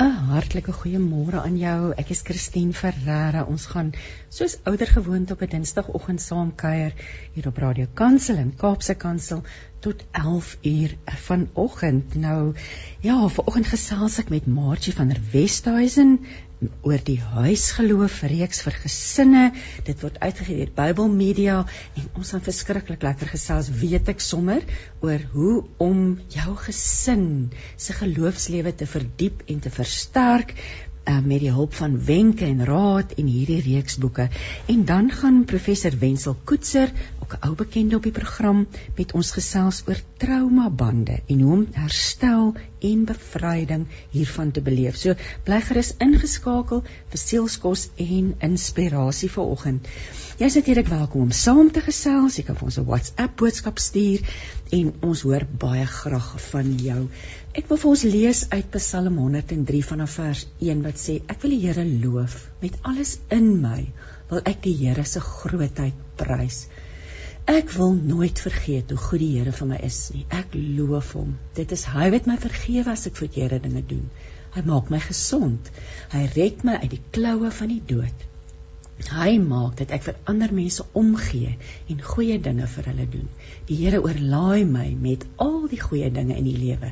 'n Hartlike goeiemôre aan jou. Ek is Christine Ferreira. Ons gaan soos ouer gewoonte op 'n Dinsdagoggend saam kuier hier op Radio Kansel en Kaapse Kansel tot 11 uur vanoggend. Nou ja, vanoggend gesels ek met Margie van der Westhuizen oor die huisgeloof reeks vir gesinne. Dit word uitgegee deur Bybel Media en ons gaan verskriklik lekker gesels, weet ek sommer, oor hoe om jou gesin se geloofslewe te verdiep en te versterk uh, met die hulp van wenke en raad en hierdie reeks boeke. En dan gaan professor Wenzel Koetser, ook 'n ou bekende op die program, met ons gesels oor traumabande en hoe om herstel en bevryding hiervan te beleef. So bly gerus ingeskakel vir sielskos en inspirasie vir oggend. Jy is natuurlik welkom om saam te gesels. Jy kan vir ons 'n WhatsApp boodskap stuur en ons hoor baie graag van jou. Ek wil vir ons lees uit Psalm 103 vanaf vers 1 wat sê ek wil die Here loof met alles in my wil ek die Here se grootheid prys. Ek wil nooit vergeet hoe goed die Here vir my is nie. Ek loof hom. Dit is hy wat my vergewe as ek verkeerde dinge doen. Hy maak my gesond. Hy red my uit die kloue van die dood. Hy maak dat ek vir ander mense omgee en goeie dinge vir hulle doen. Die Here oorlaai my met al die goeie dinge in die lewe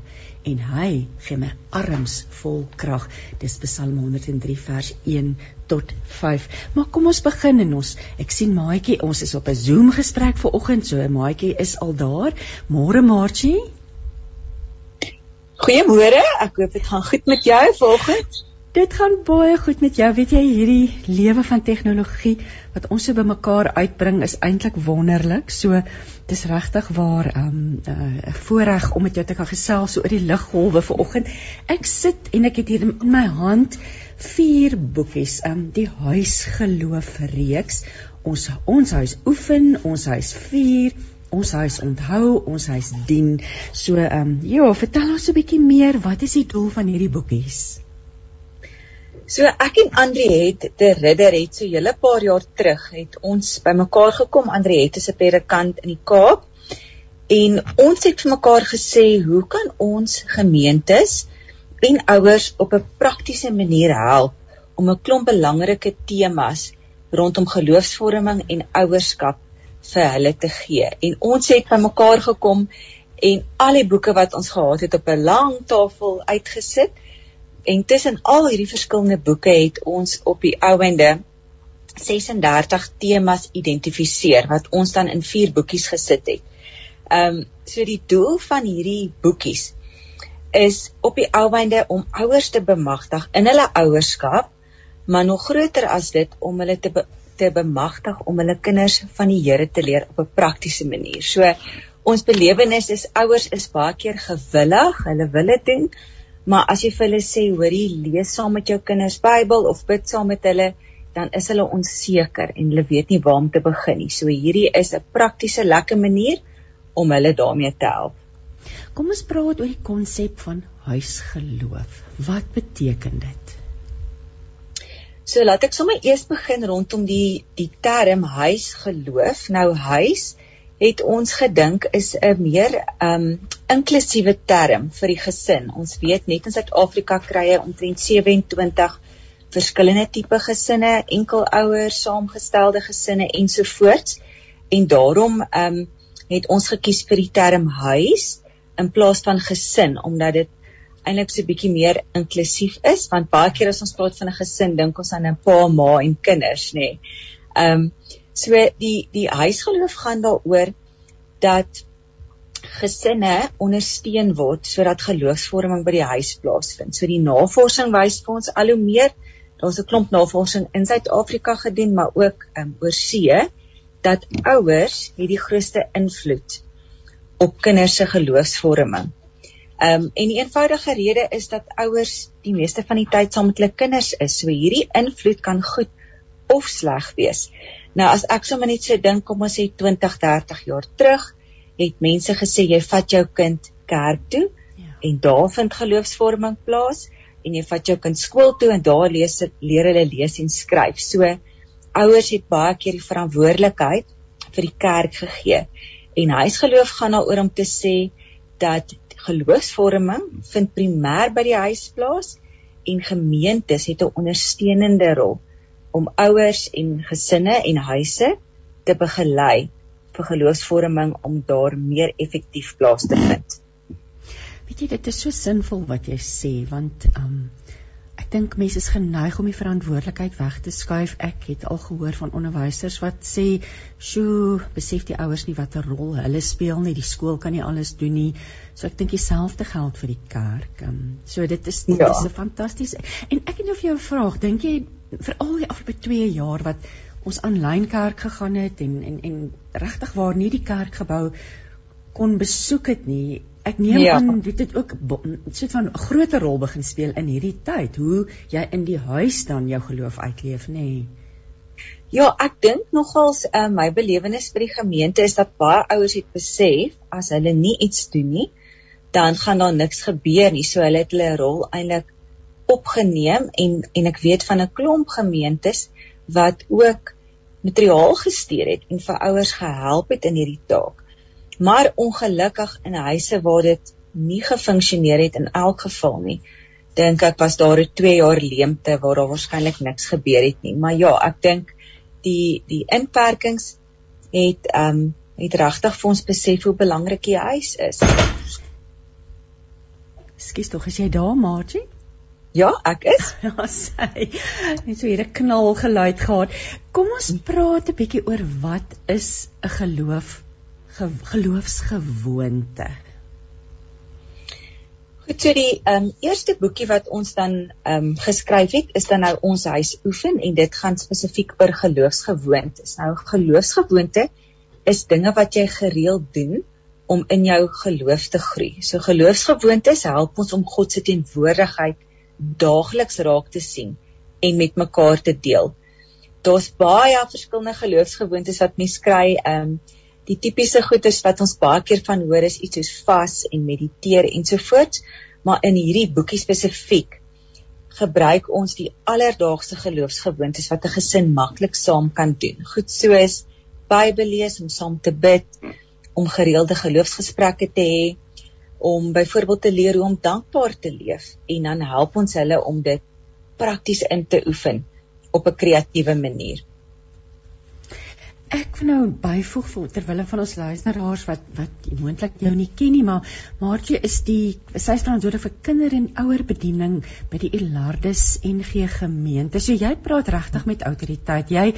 en hy gee my arms vol krag. Dis Psalm 103 vers 1 tot 5. Maar kom ons begin en ons ek sien Maatjie, ons is op 'n Zoom gesprek vir oggend, so Maatjie is al daar. Môre Maatjie. Goeiemôre. Ek hoop dit gaan goed met jou vanoggend. Dit gaan baie goed met jou. Weet jy, hierdie lewe van tegnologie wat ons so bymekaar uitbring is eintlik wonderlik. So dis regtig waar 'n um, uh, voorreg om met jou te kan gesels so oor die liggolwe vanoggend. Ek sit en ek het hier in my hand vier boekies, um die huisgeloof reeks. Ons ons huis oefen, ons huis vier Ons huis onthou, ons huis dien. So ehm um, ja, vertel ons 'n bietjie meer, wat is die doel van hierdie boekies? So ek en Andriette de Ridder het so hele paar jaar terug het ons bymekaar gekom. Andriette is 'n predikant in die Kaap. En ons het vir mekaar gesê, hoe kan ons gemeentes en ouers op 'n praktiese manier help om 'n klomp belangrike temas rondom geloofsvorming en ouerskap vir hulle te gee. En ons het bymekaar gekom en al die boeke wat ons gehad het op 'n lang tafel uitgesit En tussen al hierdie verskillende boeke het ons op die ouende 36 temas identifiseer wat ons dan in vier boekies gesit het. Ehm um, so die doel van hierdie boekies is op die ouende om ouers te bemagtig in hulle ouerskap, maar nog groter as dit om hulle te be te bemagtig om hulle kinders van die Here te leer op 'n praktiese manier. So ons belewenis is ouers is baie keer gewillig, hulle wil dit doen, Maar as jy vir hulle sê, hoorie, lees saam met jou kinders Bybel of bid saam met hulle, dan is hulle onseker en hulle weet nie waar om te begin nie. So hierdie is 'n praktiese lekker manier om hulle daarmee te help. Kom ons praat oor die konsep van huisgeloof. Wat beteken dit? So laat ek sommer eers begin rondom die die term huisgeloof. Nou huis het ons gedink is 'n meer um inklusiewe term vir die gesin. Ons weet net in Suid-Afrika krye omtrent 27 verskillende tipe gesinne, enkelouers, saamgestelde gesinne ensovoorts. En daarom um het ons gekies vir die term huis in plaas van gesin omdat dit eintlik so 'n bietjie meer inklusief is want baie keer as ons praat van 'n gesin dink ons aan 'n pa, ma en kinders, nê. Nee. Um So die die huisgeloof gaan daaroor dat gesinne ondersteun word sodat geloofsvorming by die huis plaasvind. So die navorsing wys vir ons al hoe meer daar's 'n klomp navorsing in Suid-Afrika gedoen maar ook um, oor see dat ouers het die grootste invloed op kinders se geloofsvorming. Ehm um, en die eenvoudige rede is dat ouers die meeste van die tyd saam met hulle kinders is. So hierdie invloed kan goed of sleg wees. Nou as ek sommer net so dink kom ons sê 20, 30 jaar terug, het mense gesê jy vat jou kind kerk toe ja. en daar vind geloofsvorming plaas en jy vat jou kind skool toe en daar lees leer hulle lees en skryf. So ouers het baie keer die verantwoordelikheid vir die kerk gegee. En huisgeloof gaan daaroor om te sê dat geloofsvorming vind primêr by die huis plaas en gemeentes het 'n ondersteunende rol om ouers en gesinne en huise te begelei vir geloofsvorming om daar meer effektief plaas te vind. Weet jy dit is so sinvol wat jy sê want um ek dink mense is geneig om die verantwoordelikheid weg te skuif. Ek het al gehoor van onderwysers wat sê, "Sjoe, besef die ouers nie watter rol hulle speel nie. Die skool kan nie alles doen nie." So ek dink dieselfde geld vir die kerk. Um so dit is dit ja. is 'n fantastiese. En ek het nou vir jou 'n vraag. Dink jy vir al die afgelope 2 jaar wat ons aanlyn kerk gegaan het en en en regtig waar nie die kerkgebou kon besoek het nie Ek neem ja. aan dit het ook so van 'n groter rol begin speel in hierdie tyd hoe jy in die huis dan jou geloof uitleef, nê? Nee. Ja, ek dink nogals uh, my belewenis vir die gemeente is dat baie ouers het besef as hulle nie iets doen nie, dan gaan daar niks gebeur nie. So hulle het hulle rol eintlik opgeneem en en ek weet van 'n klomp gemeentes wat ook materiaal gestuur het en vir ouers gehelp het in hierdie taak. Maar ongelukkig in huise waar dit nie gefunksioneer het in elk geval nie dink ek was daar 'n 2 jaar leemte waar daar waarskynlik niks gebeur het nie. Maar ja ek dink die die inperkings het ehm um, het regtig vir ons besef hoe belangrik die huis is. Skus tog as jy daar Margie Ja, ek is. Ja, sy. Net so hier 'n knal geluid gehad. Kom ons praat 'n bietjie oor wat is 'n geloof ge geloofsgewoonte? Goed, so die ehm um, eerste boekie wat ons dan ehm um, geskryf het, is dan nou ons huis oefen en dit gaan spesifiek oor geloofsgewoontes. Nou geloofsgewoonte is dinge wat jy gereeld doen om in jou geloof te groei. So geloofsgewoontes help ons om God se teenwoordigheid daagliks raak te sien en met mekaar te deel. Daar's baie verskillende geloofsgewoontes wat mens kry. Ehm um, die tipiese goedes wat ons baie keer van hoor is iets soos vas en mediteer ensovoorts, maar in hierdie boekie spesifiek gebruik ons die alledaagse geloofsgewoontes wat 'n gesin maklik saam kan doen. Goed soos Bybel lees om saam te bid, om gereelde geloofsgesprekke te hê, om byvoorbeeld te leer hoe om dankbaar te leef en dan help ons hulle om dit prakties in te oefen op 'n kreatiewe manier. Ek wil nou byvoeg vir terwyl van ons luisteraars wat wat moontlik jou nie ken nie, maar Maartjie is die sy verantwoordelik vir kinder en ouer bediening by die Elardus NG gemeente. So jy praat regtig met autoriteit. Jy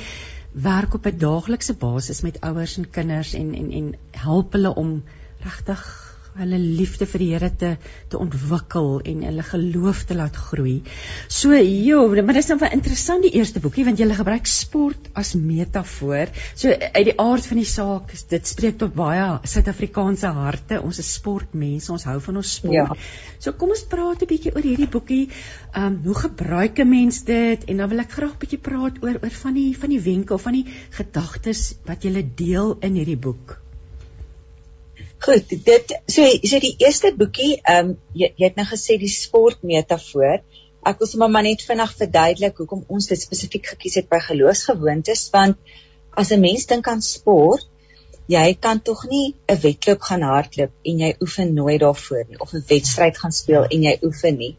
werk op 'n daaglikse basis met ouers en kinders en en en help hulle om regtig hulle liefde vir die Here te te ontwikkel en hulle geloof te laat groei. So jo, maar dis nou baie interessant die eerste boekie want jy gebruik sport as metafoor. So uit die aard van die saak, dit spreek tot baie Suid-Afrikaanse harte. Ons is sportmense, ons hou van ons sport. Ja. So kom ons praat 'n bietjie oor hierdie boekie. Ehm um, hoe gebruik 'n mens dit? En dan wil ek graag 'n bietjie praat oor oor van die van die wenke of van die gedagtes wat jy deel in hierdie boek. Goed, dit so so die eerste boekie, ehm um, jy, jy het nou gesê die sport metafoor. Ek wil sommer maar net vinnig verduidelik hoekom ons dit spesifiek gekies het by geloofsgewoontes want as 'n mens dink aan sport, jy kan tog nie 'n wedloop gaan hardloop en jy oefen nooit daarvoor nie of 'n wedstryd gaan speel en jy oefen nie.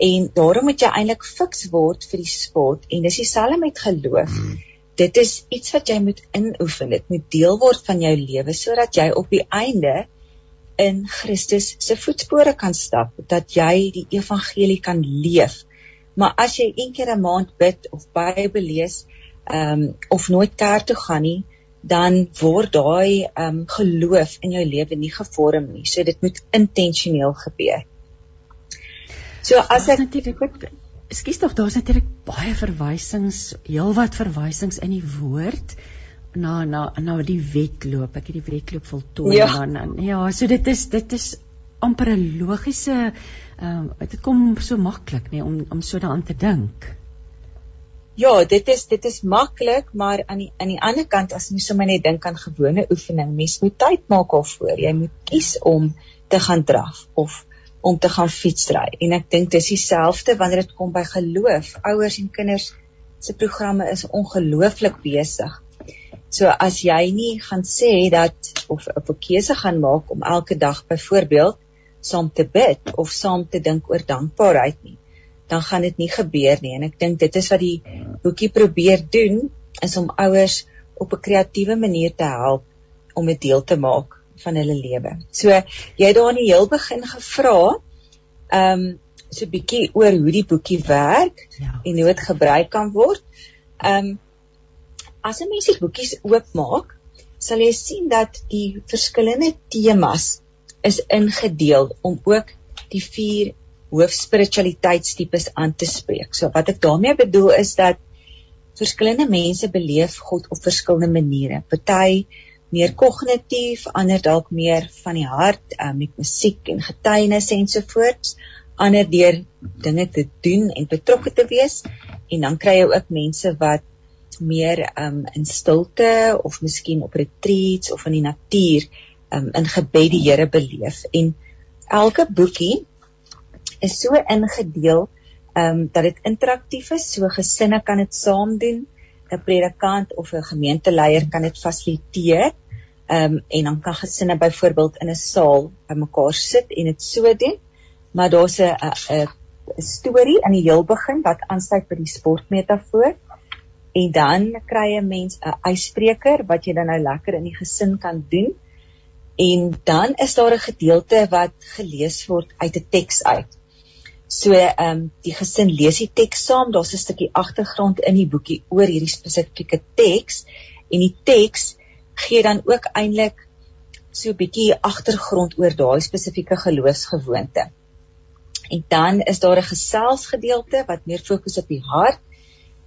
En daarom moet jy eintlik fiks word vir die sport en dis dieselfde met geloof. Hmm dit is iets wat jy moet inoefen. Dit moet deel word van jou lewe sodat jy op die einde in Christus se voetspore kan stap, dat jy die evangelie kan leef. Maar as jy een keer 'n maand bid of Bybel lees, ehm um, of nooit kerk toe gaan nie, dan word daai ehm um, geloof in jou lewe nie gevorm nie. So dit moet intentioneel gebeur. So as ek natuurlik Ekskuus tog, daar's natuurlik baie verwysings, heelwat verwysings in die woord na na na die wedloop. Ek het die wedloop voltooi ja. dan dan ja, so dit is dit is amper 'n logiese ehm um, dit kom so maklik nê nee, om om so daaraan te dink. Ja, dit is dit is maklik, maar aan die aan die ander kant as mens sommer net dink aan gewone oefening, mens moet tyd maak daarvoor. Jy moet kies om te gaan draf of om te gaan fietsry. En ek dink dis dieselfde wanneer dit kom by geloof. Ouers en kinders se programme is ongelooflik besig. So as jy nie gaan sê dat of 'n keuse gaan maak om elke dag byvoorbeeld saam te bid of saam te dink oor dankbaarheid nie, dan gaan dit nie gebeur nie. En ek dink dit is wat die boekie probeer doen is om ouers op 'n kreatiewe manier te help om 'n deel te maak van hulle lewe. So jy het daar in die heel begin gevra ehm um, so 'n bietjie oor hoe die boekie werk ja. en hoe dit gebruik kan word. Ehm um, as 'n mens die boekies oopmaak, sal jy sien dat die verskillende temas is ingedeel om ook die vier hoofspiritualiteitstipes aan te spreek. So wat ek daarmee bedoel is dat verskillende mense beleef God op verskillende maniere. Party meer kognitief, ander dalk meer van die hart um, met musiek en getuienis ensovoorts, ander deur dinge te doen en betrokke te wees. En dan kry jy ook mense wat meer um, in stilte of miskien op retreats of in die natuur um, in gebed die Here beleef. En elke boekie is so ingedeel um, dat dit interaktief is. So gesinne kan dit saam doen 'n predikant of 'n gemeenteleier kan dit fasiliteer Ehm um, en dan kan gesinne byvoorbeeld in 'n saal bymekaar sit en dit so doen. Maar daar's 'n 'n storie aan die heel begin wat aansluit by die sportmetafoor. En dan kry 'n mens 'n ysbreker wat jy dan nou lekker in die gesin kan doen. En dan is daar 'n gedeelte wat gelees word uit 'n teks uit. So ehm um, die gesin lees die teks saam. Daar's 'n stukkie agtergrond in die boekie oor hierdie spesifieke teks en die teks gee dan ook eintlik so 'n bietjie agtergrond oor daai spesifieke geloofsgewoonte. En dan is daar 'n geselsgedeelte wat meer fokus op die hart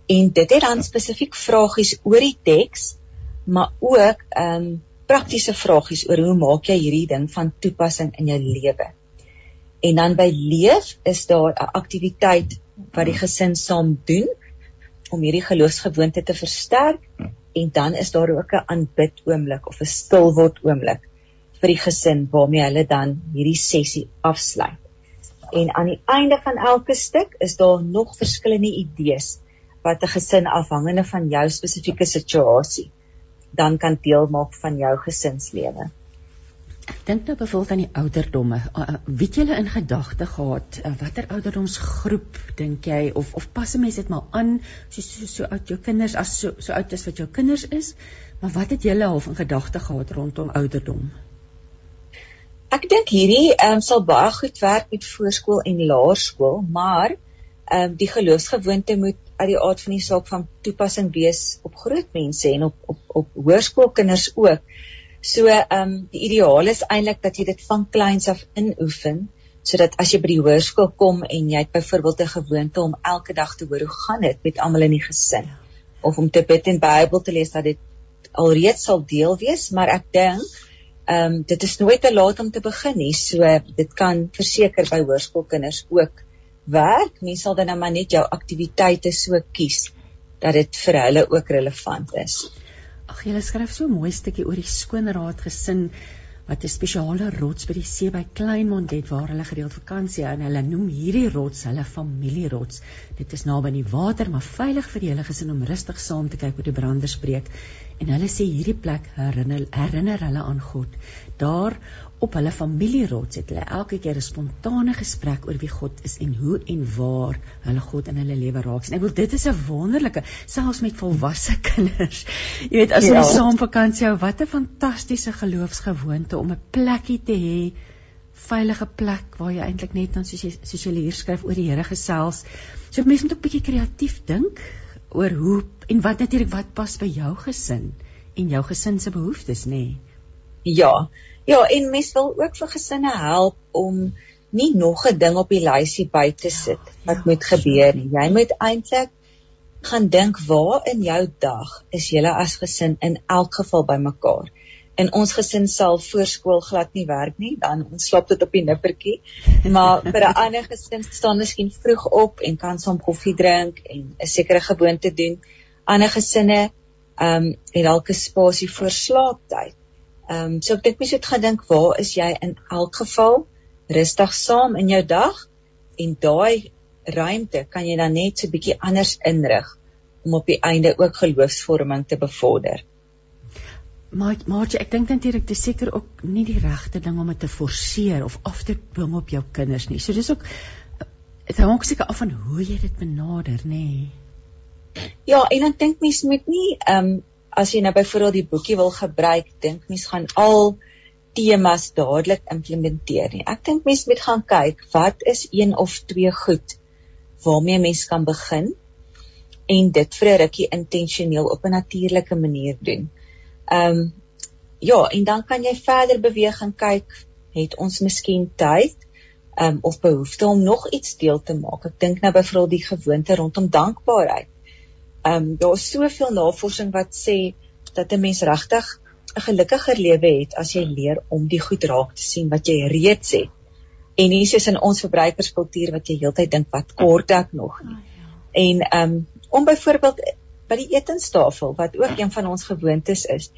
en dit het dan spesifiek vragies oor die teks, maar ook ehm um, praktiese vragies oor hoe maak jy hierdie ding van toepassing in jou lewe. En dan by leef is daar 'n aktiwiteit wat die gesin saam doen om hierdie geloofsgewoonte te versterk en dan is daar ook 'n aanbid oomblik of 'n stil word oomblik vir die gesin waarmee hulle dan hierdie sessie afsluit. En aan die einde van elke stuk is daar nog verskillende idees wat 'n gesin afhangende van jou spesifieke situasie dan kan deel maak van jou gesinslewe. Ek dink nou byvoorbeeld aan die ouderdomme. Wie het julle in gedagte gehad? Watter ouderdomsgroep dink jy of of pas 'n mens dit maar aan so so, so oud jou kinders as so so oud as wat jou kinders is? Maar wat het julle half in gedagte gehad rondom ouderdom? Ek dink hierdie ehm um, sal baie goed werk met voorskool en laerskool, maar ehm um, die geloofsgewoonte moet uit die aard van die saak van toepassing wees op groot mense en op op op hoërskoolkinders ook. So ehm um, die ideaal is eintlik dat jy dit van kleins af inoefen sodat as jy by die hoërskool kom en jy het byvoorbeeld 'n gewoonte om elke dag te hoor hoe gaan dit met almal in die gesin of om te bid en Bybel te lees dat dit alreeds sal deel wees, maar ek dink ehm um, dit is nooit te laat om te begin nie. So dit kan verseker by hoërskoolkinders ook werk. Mens sal dan nou maar net jou aktiwiteite so kies dat dit vir hulle ook relevant is. Ag jy skryf so 'n mooi stukkie oor die skoonraad gesin wat 'n spesiale rots by die see by Kleinmond het waar hulle gereeld vakansie en hulle noem hierdie rots hulle familierots. Dit is naby die water maar veilig vir die hele gesin om rustig saam te kyk hoe die branders breek. En hulle sê hierdie plek herinner herinner hulle aan God. Daar op hulle familierots het hulle elke keer 'n spontane gesprek oor wie God is en hoe en waar hulle God in hulle lewe raak. En ek wil dit is 'n wonderlike selfs met volwasse kinders. Jy weet as ja. saam vakansie hou, wat 'n fantastiese geloofsgewoonte om 'n plekkie te hê veilige plek waar jy eintlik net dan soos jy soos jy hier skryf oor die Here gesels. So mense moet ook bietjie kreatief dink oor hoe en wat natuurlik wat pas by jou gesin en jou gesin se behoeftes nê. Nee. Ja, Ja, en mens wil ook vir gesinne help om nie nog 'n ding op die lysie by te sit wat ja, moet gebeur nie. Jy moet eintlik gaan dink waar in jou dag is julle as gesin in elk geval bymekaar. In ons gesin sal voorskool glad nie werk nie, dan ons slaap tot op die nippertjie. Maar vir 'n ander gesin staan miskien vroeg op en kan saam koffie drink en 'n sekere gewoonte doen. Ander gesinne ehm um, het dalk 'n spasie vir slaaptyd. Ehm um, so ek dink mens moet gaan dink waar is jy in elk geval rustig saam in jou dag en daai ruimte kan jy dan net so bietjie anders inrig om op die einde ook geloofsvorming te bevorder. Maar maar ek dink natuurlik dis seker ook nie die regte ding om dit te forceer of af te dwing op jou kinders nie. So dis ook dit hang ook seker af van hoe jy dit benader, nê. Nee. Ja, en ek dink mens moet nie ehm um, as jy nou byvoorbeeld die boekie wil gebruik, dink mens gaan al temas dadelik implementeer nie. Ek dink mens moet gaan kyk wat is een of twee goed waarmee mens kan begin en dit vir 'n rukkie intentioneel op 'n natuurlike manier doen. Ehm um, ja, en dan kan jy verder beweeg en kyk, het ons miskien tyd ehm um, of behoefte om nog iets deel te maak. Ek dink nou byvoorbeeld die gewoonte rondom dankbaarheid. Ehm um, daar is soveel navorsing wat sê dat 'n mens regtig 'n gelukkiger lewe het as jy leer om die goed raak te sien wat jy reeds het. En hier is in ons verbruikerskultuur wat jy heeltyd dink wat kort ek nog. Oh, ja. En ehm um, om byvoorbeeld by die etenstafel wat ook een van ons gewoontes is,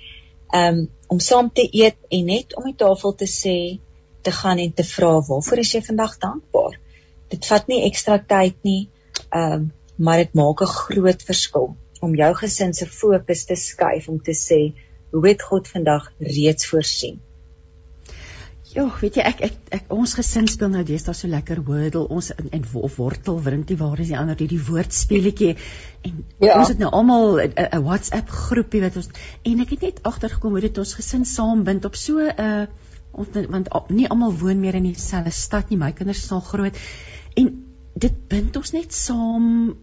um om saam te eet en net om die tafel te sê te gaan en te vra waarvoor is jy vandag dankbaar. Dit vat nie ekstra tyd nie, um maar dit maak 'n groot verskil om jou gesin se fokus te skuif om te sê hoe het God vandag reeds voorsien. Ja, weet jy ek ek, ek ons gesin speel nou deesdae so lekker wordle ons en, en wortel wrintie waar is die ander die woordspeletjie en ja. ons het nou almal 'n WhatsApp groepie wat ons en ek het net agtergekom hoe dit ons gesin saambind op so 'n uh, ons want nie almal woon meer in dieselfde stad nie my kinders is al groot en dit bind ons net saam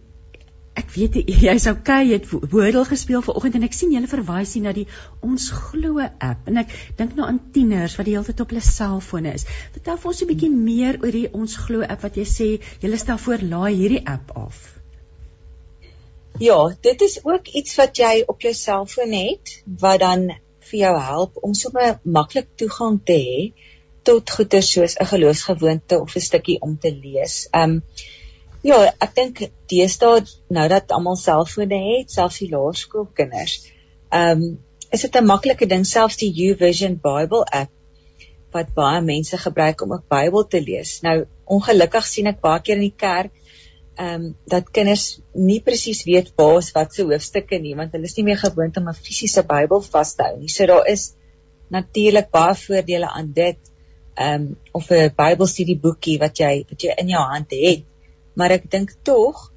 ek weet jy's okay jy het woordel gespeel vanoggend en ek sien julle verwys hier na die ons glo app en ek dink nou aan tieners wat die hele tyd op hulle selfone is. Vertel ons 'n bietjie meer oor die ons glo app wat jy sê julle stel voor laai hierdie app af. Ja, dit is ook iets wat jy op jou selfoon het wat dan vir jou help om sommer maklik toegang te hê tot goeie soos 'n geloofsgewoonte of 'n stukkie om te lees. Um Ja, ek dink deesdae nou dat almal selfone het, selfs die laerskoolkinders. Ehm um, is dit 'n maklike ding selfs die YouVision Bible app wat baie mense gebruik om 'n Bybel te lees. Nou ongelukkig sien ek baie keer in die kerk ehm um, dat kinders nie presies weet waar's wat se hoofstukke nie, want hulle is nie meer gewoond om 'n fisiese Bybel vas te hou nie. So daar is natuurlik baie voordele aan dit. Ehm um, of 'n Bybelstudieboekie wat jy wat jy in jou hand het maar ek dink tog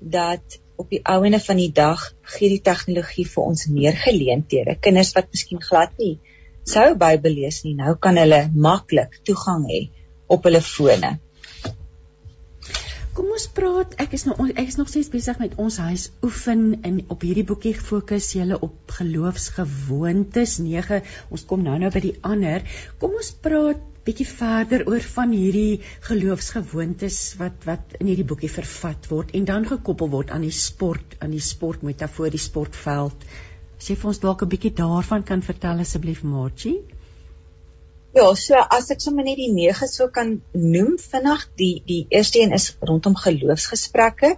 dat op die ouene van die dag gee die tegnologie vir ons meer geleenthede. Kinders wat miskien glad nie sou Bybel lees nie, nou kan hulle maklik toegang hê op hulle fone. Kom ons praat. Ek is nou ek is nog steeds besig met ons huis oefen en op hierdie boekie fokus julle op geloofsgewoontes 9. Ons kom nou nou by die ander. Kom ons praat bietjie verder oor van hierdie geloofsgewoontes wat wat in hierdie boekie vervat word en dan gekoppel word aan die sport, aan die sportmetafoor, die sportveld. Jy vir ons dalk 'n bietjie daarvan kan vertel asseblief, Margie. Ja, so as ek sommer net die nege so kan noem vinnig, die die eerste een is rondom geloofsgesprekke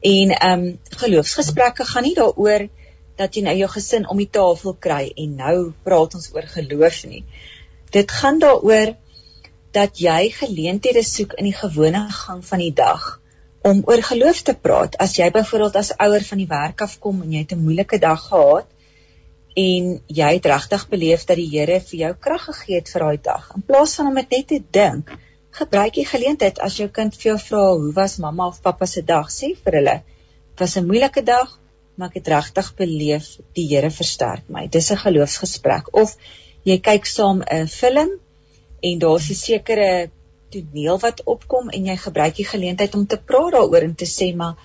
en ehm um, geloofsgesprekke gaan nie daaroor dat jy nou jou gesin om die tafel kry en nou praat ons oor geloof nie dit gaan daaroor dat jy geleenthede soek in die gewone gang van die dag om oor geloof te praat. As jy byvoorbeeld as ouer van die werk af kom en jy het 'n moeilike dag gehad en jy het regtig beleef dat die Here vir jou krag gegee het vir daai dag. In plaas van om dit net te dink, gebruik jy geleentheid as jou kind vir jou vra, "Hoe was mamma of pappa se dag?" sê vir hulle, "Dit was 'n moeilike dag, maar ek het regtig beleef die Here versterk my." Dis 'n geloofsgesprek of jy kyk saam 'n film en daar's 'n sekere toneel wat opkom en jy gebruik die geleentheid om te praat daaroor en te sê maar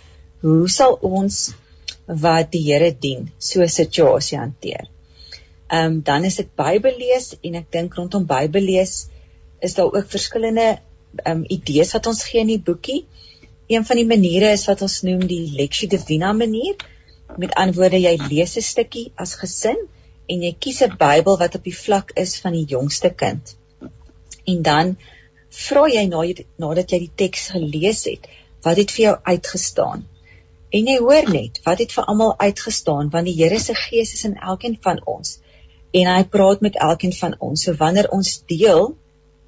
hoe sal ons wat die Here dien so 'n situasie hanteer. Ehm um, dan is dit Bybel lees en ek dink rondom Bybel lees is daar ook verskillende ehm um, idees wat ons gee in die boekie. Een van die maniere is wat ons noem die Lectio Divina manier. Met ander woorde, jy lees 'n stukkie as gesin en jy kies 'n Bybel wat op die vlak is van die jongste kind. En dan vra jy na nadat jy die teks gelees het, wat het vir jou uitgestaan? En jy hoor net wat het vir almal uitgestaan want die Here se Gees is in elkeen van ons en hy praat met elkeen van ons. So wanneer ons deel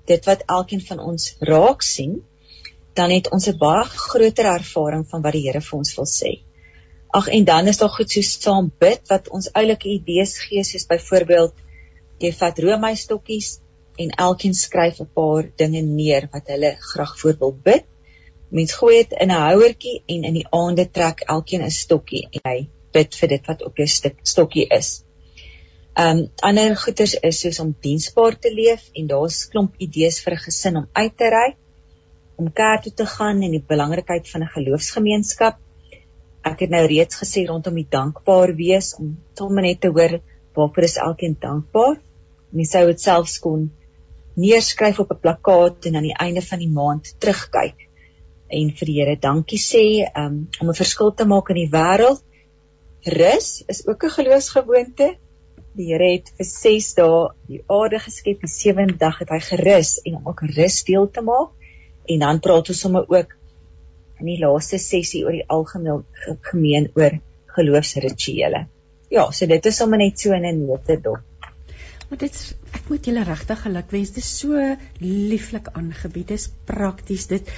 dit wat elkeen van ons raak sien, dan het ons 'n baie groter ervaring van wat die Here vir ons wil sê. Ag en dan is daar goed so saam bid wat ons oulike idees gee soos byvoorbeeld jy vat roomys stokkies en elkeen skryf 'n paar dinge neer wat hulle graag voor wil bid. Mens gooi dit in 'n houertjie en in die aande trek elkeen 'n stokkie en hy bid vir dit wat op jou stokkie is. Um ander goeders is soos om diensbaar te leef en daar's klomp idees vir 'n gesin om uit te ry, om kerk toe te gaan en die belangrikheid van 'n geloofsgemeenskap. Ek het nou reeds gesê rondom die dankbaar wees om sommer net te hoor waarvoor is elkeen dankbaar. Mens sou dit selfs kon neerskryf op 'n plakkaat en aan die einde van die maand terugkyk en vir die Here dankie sê um, om 'n verskil te maak in die wêreld. Rus is ook 'n geloofsgewoonte die Here het vir 6 dae die aarde geskep, die 7de dag het hy gerus en om ook rus deel te maak. En dan praat ons sommer ook in die laaste sessie oor die algemeen gemeen oor geloofsrituele. Ja, so dit is sommer net so in 'n notendop. Maar dit ek moet julle regtig geluk wens. Dit is so lieflik aangebied. Dit is prakties. Dit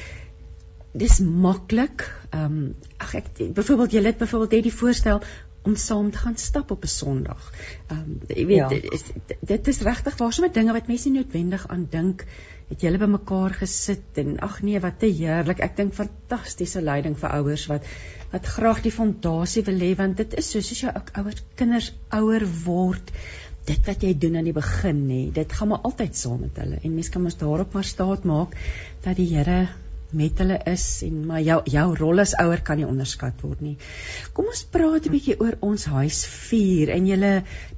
dis maklik. Ehm um, ag ek byvoorbeeld julle het byvoorbeeld het die voorstel om saam te gaan stap op 'n Sondag. Ehm um, jy weet ja. dit, dit is regtig waar sommer dinge wat mense noodwendig aan dink het julle bymekaar gesit en ag nee wat te heerlik. Ek dink fantastiese leiding vir ouers wat wat graag die fondasie wil hê want dit is so soos jou ouers kinders ouer word dit wat jy doen aan die begin nê dit gaan maar altyd saam met hulle en mense kan mos daarop maar staat maak dat die Here met hulle is en maar jou jou rol as ouer kan nie onderskat word nie. Kom ons praat 'n bietjie oor ons huis 4 en julle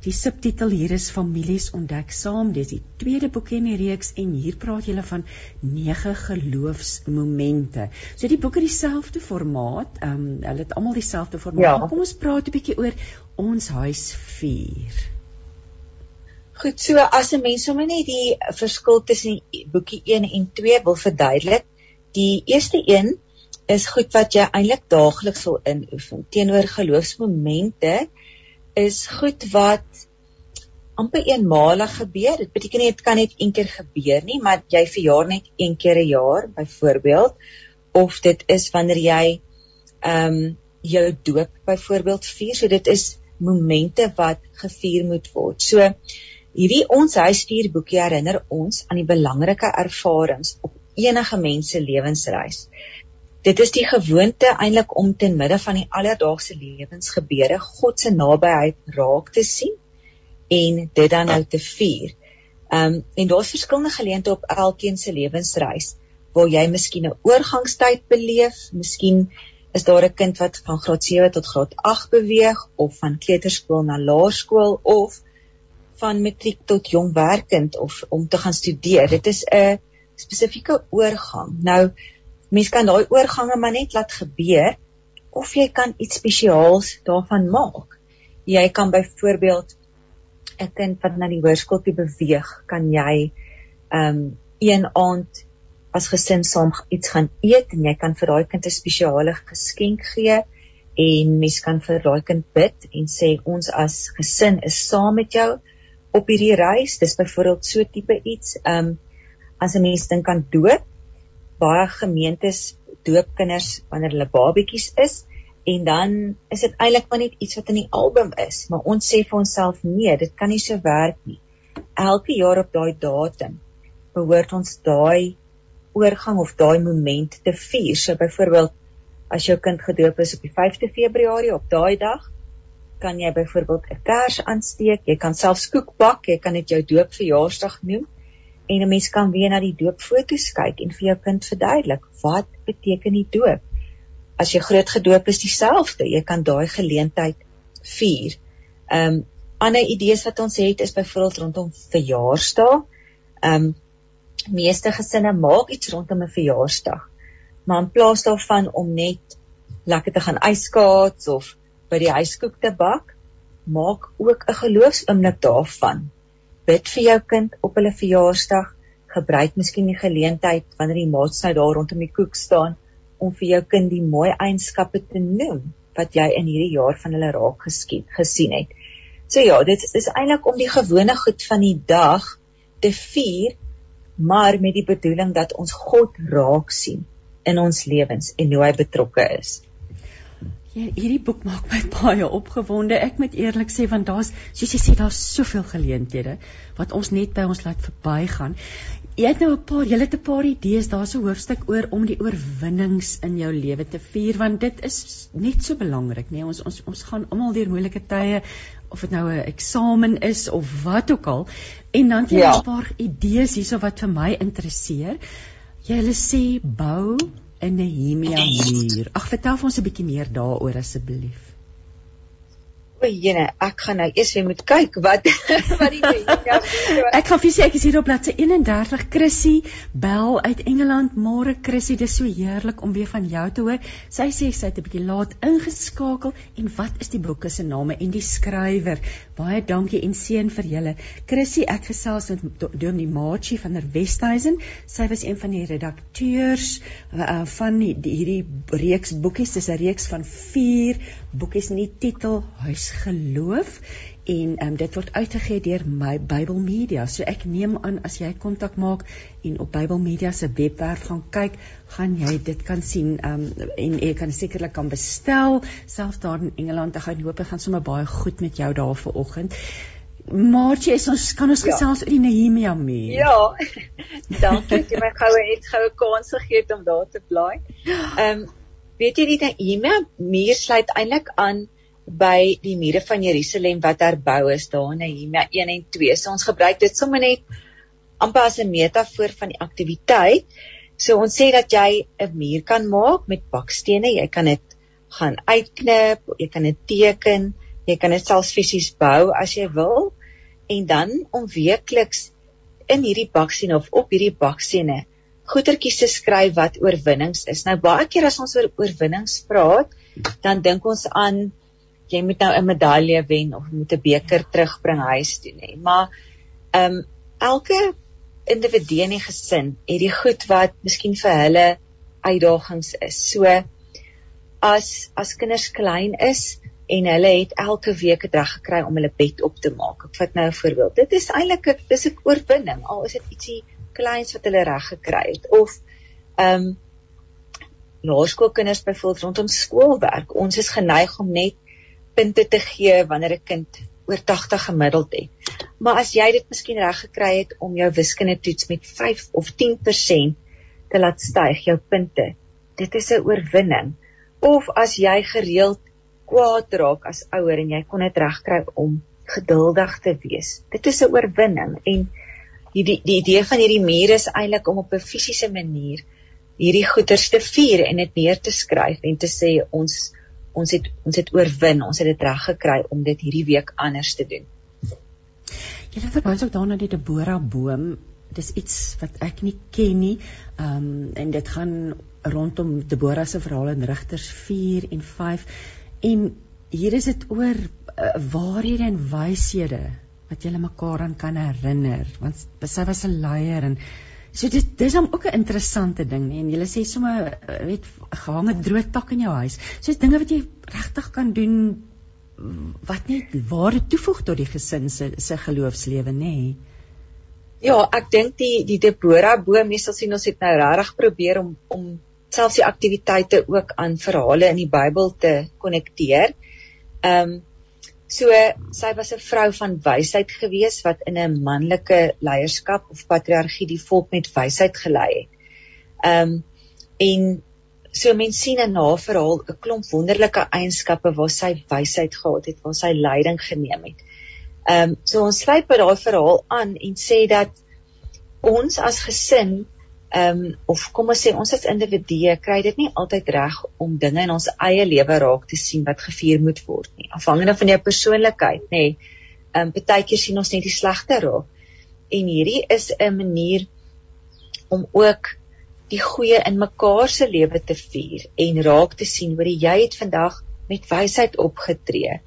die subtitel hier is families ontdek saam. Dis die tweede boekie in die reeks en hier praat julle van nege geloofsmomente. So die boek het dieselfde formaat. Ehm um, hulle het almal dieselfde formaat. Ja. Kom ons praat 'n bietjie oor ons huis 4. Goed, so as 'n mens sommer net die verskil tussen boekie 1 en 2 wil verduidelik, Die eerste een is goed wat jy eintlik daagliks sal inoefen. Teenoor geloofsmomente is goed wat amper eenmalig gebeur. Dit beteken nie dit kan net een keer gebeur nie, maar jy verjaar net een keer 'n jaar byvoorbeeld of dit is wanneer jy ehm um, jou doop byvoorbeeld vier. So dit is momente wat gevier moet word. So hierdie ons huisvuurboekie herinner ons aan die belangrike ervarings op enige mens se lewensreis. Dit is die gewoonte eintlik om ten midde van die alledaagse lewensgebeure God se nabyheid raak te sien en dit dan nou te vier. Ehm um, en daar's verskillende geleenthede op elkeen se lewensreis waar jy miskien 'n oorgangstyd beleef, miskien is daar 'n kind wat van graad 7 tot graad 8 beweeg of van kleuterskool na laerskool of van matriek tot jong werkend of om te gaan studeer. Dit is 'n spesifieke oorgang. Nou mense kan daai oorgange maar net laat gebeur of jy kan iets spesiaals daarvan maak. Jy kan byvoorbeeld 'n kind wat na die hoërskool toe beweeg, kan jy ehm um, een aand as gesin saam iets gaan eet en jy kan vir daai kind 'n spesiale geskenk gee en mens kan vir daai kind bid en sê ons as gesin is saam met jou op hierdie reis. Dis byvoorbeeld so tipe iets. Ehm um, as 'n mens dink aan doop, baie gemeentes doop kinders wanneer hulle babatjies is en dan is dit eintlik maar net iets wat in die album is, maar ons sê vir onsself nee, dit kan nie so werk nie. Elke jaar op daai datum behoort ons daai oorgang of daai moment te vier. So byvoorbeeld as jou kind gedoop is op die 5de Februarie op daai dag, kan jy byvoorbeeld 'n kers aansteek, jy kan selfs koek bak, jy kan dit jou doopverjaarsdag noem en 'n mens kan weer na die doopfoto's kyk en vir jou kind verduidelik wat beteken die doop. As jy groot gedoop is dieselfde, jy kan daai geleentheid vier. Ehm um, ander idees wat ons het is byvoorbeeld rondom verjaarsdae. Ehm um, meeste gesinne maak iets rondom 'n verjaarsdag. Maar in plaas daarvan om net lekker te gaan yskaats of by die huiskoek te bak, maak ook 'n geloofsoomblik daarvan bid vir jou kind op hulle verjaarsdag. Gebruik miskien die geleentheid wanneer die maaltyd daar rondom die koek staan om vir jou kind die mooi eienskappe te noem wat jy in hierdie jaar van hulle raak geskied gesien het. So ja, dit is eintlik om die gewone goed van die dag te vier, maar met die bedoeling dat ons God raak sien in ons lewens en hoe hy betrokke is. Hierdie boek maak my baie opgewonde. Ek moet eerlik sê want daar's soos jy sê daar's soveel geleenthede wat ons net by ons laat verbygaan. Jy het nou 'n paar, jy het 'n paar idees, daar's 'n hoofstuk oor om die oorwinnings in jou lewe te vier want dit is net so belangrik, nê? Nee? Ons ons ons gaan almal deur moeilike tye of dit nou 'n eksamen is of wat ook al. En dan het jy ja. 'n paar idees hierso wat vir my interesseer. Jy hulle sê bou 'n Nehemia muur. Ag, vertel ons 'n bietjie meer daaroor asseblief. O, jene, ek gaan nou eers moet kyk wat wat die ja, Ek gaan vir sê ek is hier op bladsy 31 Chrissy bel uit Engeland. Môre Chrissy, dis so heerlik om weer van jou te hoor. Sy sê sy het 'n bietjie laat ingeskakel en wat is die boek se name en die skrywer? Baie dankie en seën vir julle. Chrissy, ek gesels met Dominee Maatjie van der Westhuizen. Sy was een van die redakteurs uh, van die, die, hierdie reeks boekies. Dis 'n reeks van 4 boekies met die titel Huis geloof en um, dit word uitgegee deur my Bybel Media. So ek neem aan as jy kontak maak en op Bybel Media se webwerf gaan kyk, gaan jy dit kan sien um, en jy kan sekerlik kan bestel selfs daar in Engeland. Ek gaan hoop dit gaan sommer baie goed met jou daar vanoggend. Maartjie, ons kan ons ja. gesels oor die Nehemia mee. Ja. Dankie jy my goue het goue kans gegee om daar te bly. Ehm um, weet jy die Nehemia muur sluit eintlik aan by die mure van Jerusalem wat herbou is daar in Nehemia 1 en 2. So ons gebruik dit sommer net amper as 'n metafoor van die aktiwiteit. So ons sê dat jy 'n muur kan maak met bakstene, jy kan dit gaan uitknip, jy kan dit teken, jy kan dit selfs fisies bou as jy wil en dan om weekliks in hierdie bakstene of op hierdie bakstene goetertjies te skryf wat oorwinnings is. Nou baie keer as ons oor oorwinnings praat, dan dink ons aan jy moet nou 'n medalje wen of moet 'n beker terugbring huis toe nê. Maar ehm um, elke individu in die gesin het die goed wat miskien vir hulle uitdagings is. So as as kinders klein is en hulle het elke week 'n dag gekry om hulle bed op te maak. Ek vat nou 'n voorbeeld. Dit is eintlik 'n dis 'n oorwinning al is dit ietsie kleins wat hulle reg gekry het of ehm um, laerskoolkinders byvoorbeeld rondom skoolwerk. Ons is geneig om net punte te gee wanneer 'n kind oor 80 gemiddeld het. Maar as jy dit miskien reg gekry het om jou wiskunde toets met 5 of 10% te laat styg jou punte, dit is 'n oorwinning. Of as jy gereeld kwaad raak as ouer en jy kon dit regkry om geduldig te wees. Dit is 'n oorwinning en die die, idee van hierdie muur is eintlik om op 'n fisiese manier hierdie goeders te vier en dit neer te skryf en te sê ons ons het ons het oorwin, ons het dit reg gekry om dit hierdie week anders te doen. Jy verwys ook daarna die Deborah boom. Dis iets wat ek nie ken nie. Ehm um, en dit gaan rondom Deborah se verhaal in Rigters 4 en 5 en hier is dit oor uh, waarhede en wyshede wat julle mekaar aan kan herinner want sy was 'n leier en So dit dis hom ook 'n interessante ding nie en jy sê sommer eh, weet gehange droë tak in jou huis. So dinge wat jy regtig kan doen wat net ware toevoeg tot die gesin se se geloofslewe nê. Ja, ek dink die die Deborah boom meestal sien ons het nou regtig probeer om om selfs die aktiwiteite ook aan verhale in die Bybel te konnekteer. Ehm um, So sy was 'n vrou van wysheid gewees wat in 'n manlike leierskap of patriargie die volk met wysheid gelei het. Um en so mense sien in haar verhaal 'n klomp wonderlike eienskappe waar sy wysheid gehad het, waar sy leiding geneem het. Um so ons sluit by daai verhaal aan en sê dat ons as gesin ehm um, of kom ons sê ons as individue kry dit nie altyd reg om dinge in ons eie lewe raak te sien wat gevier moet word nie. Afhangende van jou persoonlikheid nê. Ehm um, baie keer sien ons net die slegte raak. En hierdie is 'n manier om ook die goeie in mekaar se lewe te vier en raak te sien hoe jy het vandag met wysheid opgetree.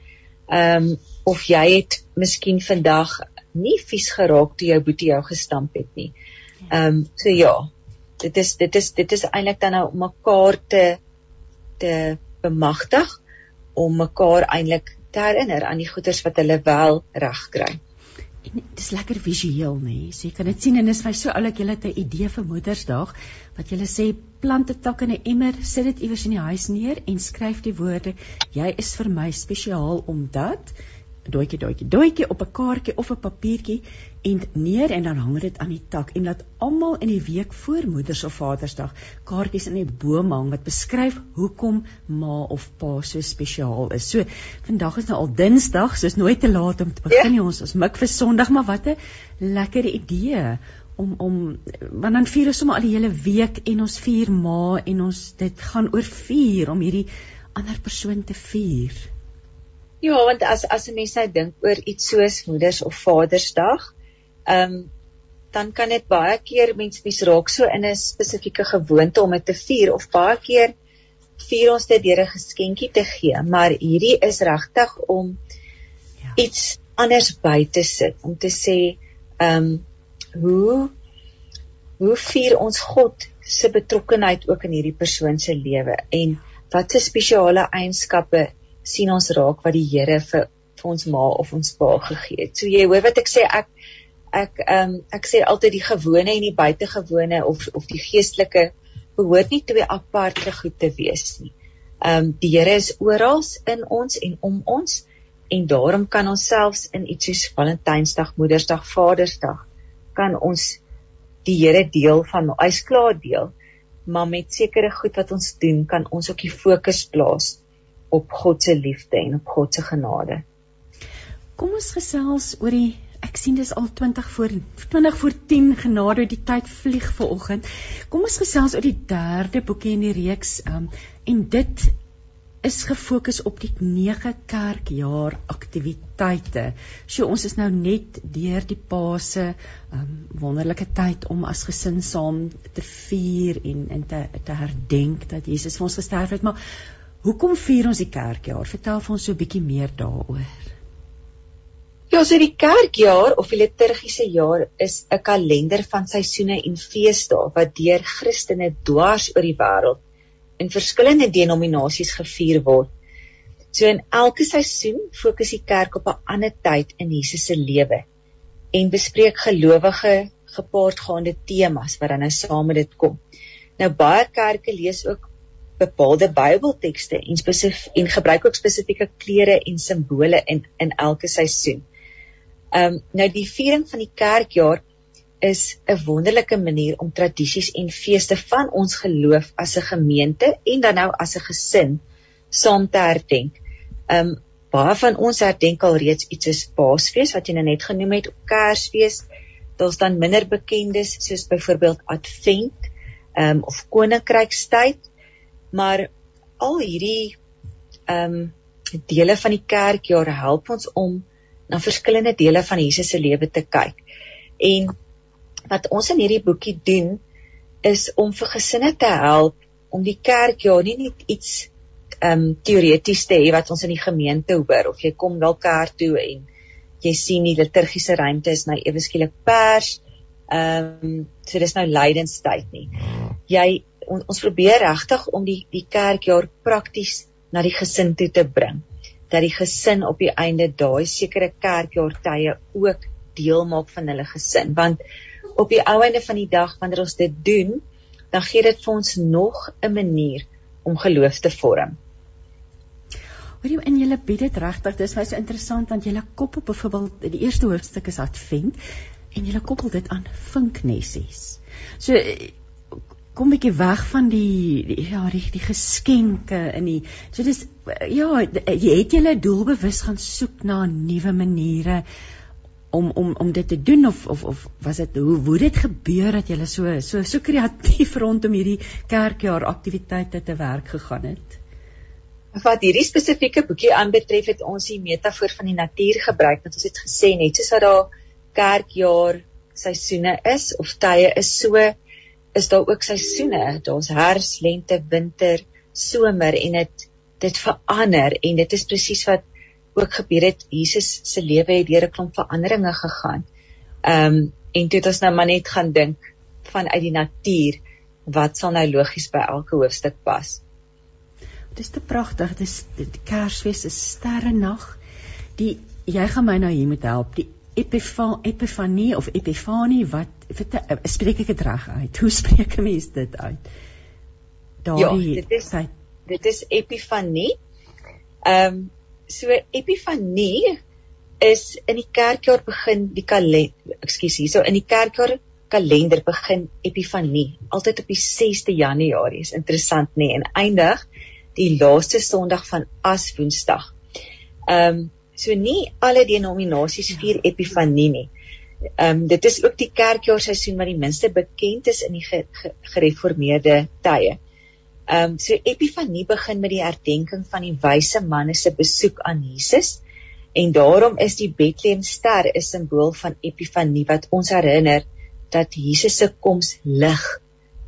Ehm um, of jy het miskien vandag nie vies geraak toe jou boetie jou gestamp het nie. Ehm um, so ja, dit is dit is dit is eintlik dan nou mekaar te te bemagtig om mekaar eintlik te herinner aan die goeders wat hulle wel reg kry. en dit is lekker visueel nê. Nee. So jy kan dit sien en dit is vir so oulik jy het 'n idee vir Moedersdag wat jy sê plant 'n tak in 'n emmer, sit dit iewers in die huis neer en skryf die woorde jy is vir my spesiaal omdat doetjie doetjie doetjie op 'n kaartjie of 'n papiertjie en neer en dan hang dit aan die tak en laat almal in die week voor Moeders of Vadersdag kaartjies in die boom hang wat beskryf hoekom ma of pa so spesiaal is. So vandag is nou al Dinsdag, so is nooit te laat om te begin. Ja. Ons ons mik vir Sondag, maar wat 'n lekker idee om om want dan vier ons sommer al die hele week en ons vier ma en ons dit gaan oor vier om hierdie ander persoon te vier. Ja, want as as 'n mens nou dink oor iets soos Moeders of Vadersdag, ehm um, dan kan dit baie keer mense mis raak so in 'n spesifieke gewoonte om dit te vier of baie keer vier ons dit deur 'n geskenkie te gee, maar hierdie is regtig om ja. iets anders by te sit om te sê ehm um, hoe hoe vier ons God se betrokkeheid ook in hierdie persoon se lewe en wat se spesiale eienskappe sien ons raak wat die Here vir vir ons ma of ons pa gegee het. So jy hoor wat ek sê ek ek ehm um, ek sê altyd die gewone en die buitengewone of of die geestelike behoort nie twee aparte goed te wees nie. Ehm um, die Here is oral in ons en om ons en daarom kan ons selfs in iets soos Valentynsdag, Moedersdag, Vadersdag kan ons die Here deel van hy's klaar deel maar met sekere goed wat ons doen kan ons ook die fokus plaas op God se liefde en op God se genade. Kom ons gesels oor die ek sien dis al 20 voor 20 voor 10 genade die tyd vlieg vanoggend. Kom ons gesels oor die derde boekie in die reeks um, en dit is gefokus op die 9 kerkjaar aktiwiteite. So ons is nou net deur die Paase um, wonderlike tyd om as gesin saam te vier en en te te herdenk dat Jesus vir ons gesterf het, maar Hoekom vier ons die kerkjaar? Vertel vir ons so 'n bietjie meer daaroor. Ja, so die kerkjaar of die liturgiese jaar is 'n kalender van seisoene en feesdae wat deur Christene dwars oor die wêreld in verskillende denominasies gevier word. So in elke seisoen fokus die kerk op 'n ander tyd in Jesus se lewe en bespreek gelowige gepaardgaande temas wat dan nou saam met dit kom. Nou baie kerke lees ook bepaalde Bybeltekste en spesifiek en gebruik ook spesifieke kleure en simbole in in elke seisoen. Ehm um, nou die viering van die kerkjaar is 'n wonderlike manier om tradisies en feeste van ons geloof as 'n gemeente en dan nou as 'n gesin saam te herdenk. Ehm um, baie van ons herdenk al reeds iets soos Paasfees wat jy nou net genoem het, Kersfees. Daar's dan minder bekendes soos byvoorbeeld Advent ehm um, of Koninkrykstyd maar al hierdie ehm um, dele van die kerkjaar help ons om na verskillende dele van Jesus se lewe te kyk. En wat ons in hierdie boekie doen is om vir gesinne te help om die kerkjaar nie net iets ehm um, teoreties te hê wat ons in die gemeente hoor of jy kom dalk kerk toe en jy sien die liturgiese ruimte is nou ewe skielik pers. Ehm um, so dis nou lydenstyd nie. Jy on, ons probeer regtig om die die kerkjaar prakties na die gesin toe te bring dat die gesin op die einde daai sekere kerkjaar tye ook deel maak van hulle gesin want op die ou einde van die dag wanneer ons dit doen dan gee dit vir ons nog 'n manier om geloof te vorm. Hoor jy in julle bied dit regtig dis baie so interessant want julle koppel byvoorbeeld die eerste hoofstuk is advent en julle koppel dit aan vinknessies. So kom bietjie weg van die, die ja die die geskenke in die so dis ja jy het julle doelbewus gaan soek na nuwe maniere om om om dit te doen? Of of of was dit hoe hoe dit gebeur dat julle so so so kreatief rondom hierdie kerkjaar aktiwiteite te werk gegaan het? Wat hierdie spesifieke boekie aanbetref het ons die metafoor van die natuur gebruik want ons het gesê net soos wat daar kerkjaar seisoene is of tye is so is daar ook seisoene. Daar's herfs, lente, winter, somer en dit dit verander en dit is presies wat ook gebeur het. Jesus se lewe het deur 'n klomp veranderinge gegaan. Ehm um, en toe het ons nou maar net gaan dink vanuit die natuur wat sal nou logies by elke hoofstuk pas. Dit is te pragtig. Dit is die Kersfees is sterre nag. Die jy gaan my nou hier moet help. Die epifanie of epifanie wat wat spreek ek dit reg uit? Hoe spreek 'n mens dit uit? Daardie ja, dit is tyd. dit is epifanie. Ehm um, so epifanie is in die kerkjaar begin die kalender, ekskuus hierso in die kerkjaar kalender begin epifanie altyd op die 6de Januarie. Is interessant nê nee, en eindig die laaste Sondag van Aswoensdag. Ehm um, so nie alle denominasies ja. vier epifanie nie. Ehm um, dit is ook die kerkjaarseisoen wat die minste bekend is in die ge, ge, gereformeerde tye. Ehm um, so epifanie begin met die herdenking van die wyse manne se besoek aan Jesus. En daarom is die Bethlehem ster 'n simbool van epifanie wat ons herinner dat Jesus se koms lig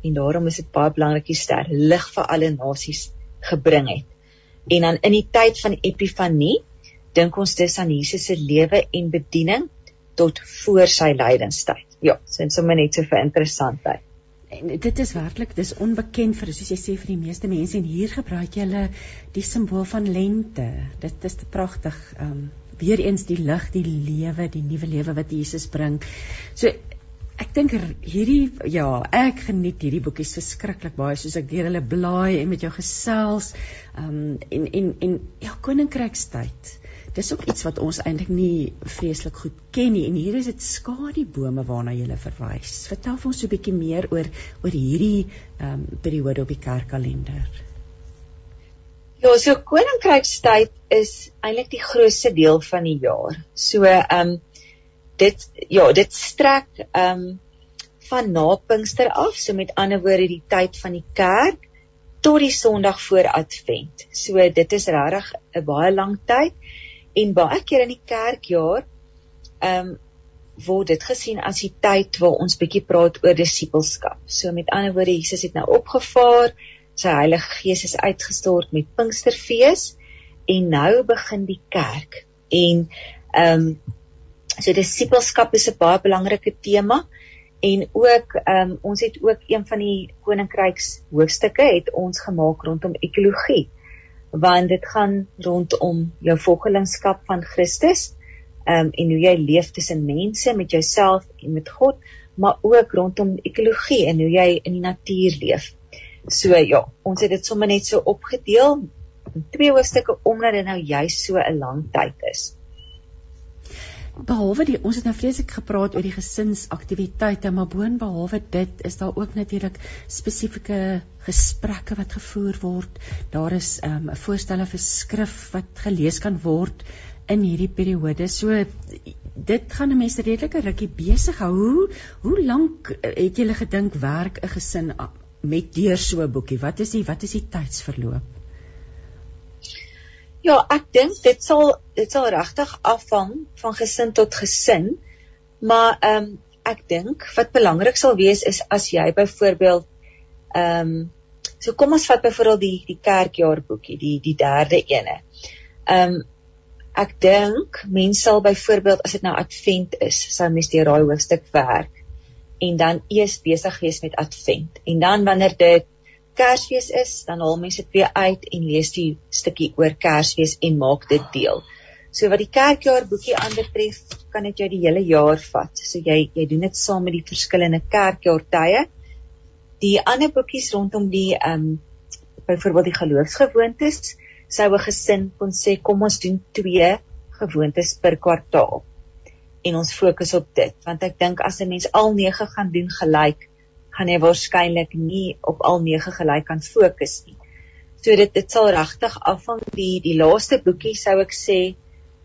en daarom is dit baie belangrik die ster lig vir alle nasies gebring het. En dan in die tyd van Epifanie dink ons dis aan Jesus se lewe en bediening tot voor sy lydenstyd. Ja, sien sommer net so vir interessantheid. En dit is werklik, dis onbekend vir soos jy sê vir die meeste mense en hier gebruik jy hulle die simbool van lente. Dit is pragtig. Ehm um, weer eens die lig, die lewe, die nuwe lewe wat Jesus bring. So Ek dink hierdie ja, ek geniet hierdie boekies verskriklik baie soos ek deur hulle blaai en met jou gesels. Um en en en ja, koninkrykstyd. Dis ook iets wat ons eintlik nie vreeslik goed ken nie en hier is dit skadubome waarna jy verwys. Vertel vir ons so 'n bietjie meer oor oor hierdie um periode op die kerkkalender. Ja, so koninkrykstyd is eintlik die grootste deel van die jaar. So um dit ja, dit strek ehm um, van na Pinkster af, so met ander woorde die tyd van die kerk tot die Sondag voor Advent. So dit is regtig 'n baie lang tyd en baie keer in die kerkjaar ehm um, word dit gesien as die tyd waar ons bietjie praat oor disippelskap. So met ander woorde Jesus het nou opgevaar, sy Heilige Gees is uitgestort met Pinksterfees en nou begin die kerk. En ehm um, So disippelskap is 'n baie belangrike tema en ook ehm um, ons het ook een van die koninkryks hoofstukke het ons gemaak rondom ekologie want dit gaan rondom jou volgelingskap van Christus. Um, en hoe jy leef tussen mense met jouself en met God maar ook rondom ekologie en hoe jy in die natuur leef. So ja, ons het dit sommer net so opgedeel. In twee hoofstukke omdat dit nou juist so 'n lang tyd is behalwe die ons het nou vreeslik gepraat oor die gesinsaktiwiteite maar boonbehalwe dit is daar ook natuurlik spesifieke gesprekke wat gevoer word. Daar is ehm, 'n um, voorstelle vir skrif wat gelees kan word in hierdie periode. So dit gaan 'n mens redelike rukkie besig hou. Hoe hoe lank het julle gedink werk 'n gesin met deur so 'n boekie? Wat is die wat is die tydsverloop Ja, ek dink dit sal dit sal regtig afhang van gesin tot gesin. Maar ehm um, ek dink wat belangrik sal wees is as jy byvoorbeeld ehm um, so kom ons vat byvoorbeeld die die kerkjaarboekie, die die derde ene. Ehm um, ek dink mense sal byvoorbeeld as dit nou advent is, sou mens deur daai hoofstuk werk en dan eers besig wees met advent. En dan wanneer dit Kersfees is, dan haal mense dit weer uit en lees die stukkie oor Kersfees en maak dit deel. So wat die kerkjaar boekie aanbetref, kan dit jou die hele jaar vat. So jy jy doen dit saam met die verskillende kerkjaar tye. Die ander boekies rondom die ehm um, byvoorbeeld die geloofsgewoontes, sou 'n gesin kon sê kom ons doen twee gewoontes per kwartaal. En ons fokus op dit, want ek dink as 'n mens al 9 gaan doen gelyk, gaan jy waarskynlik nie op al nege gelyk kan fokus nie. So dit dit sal regtig afhang die die laaste boekie sou ek sê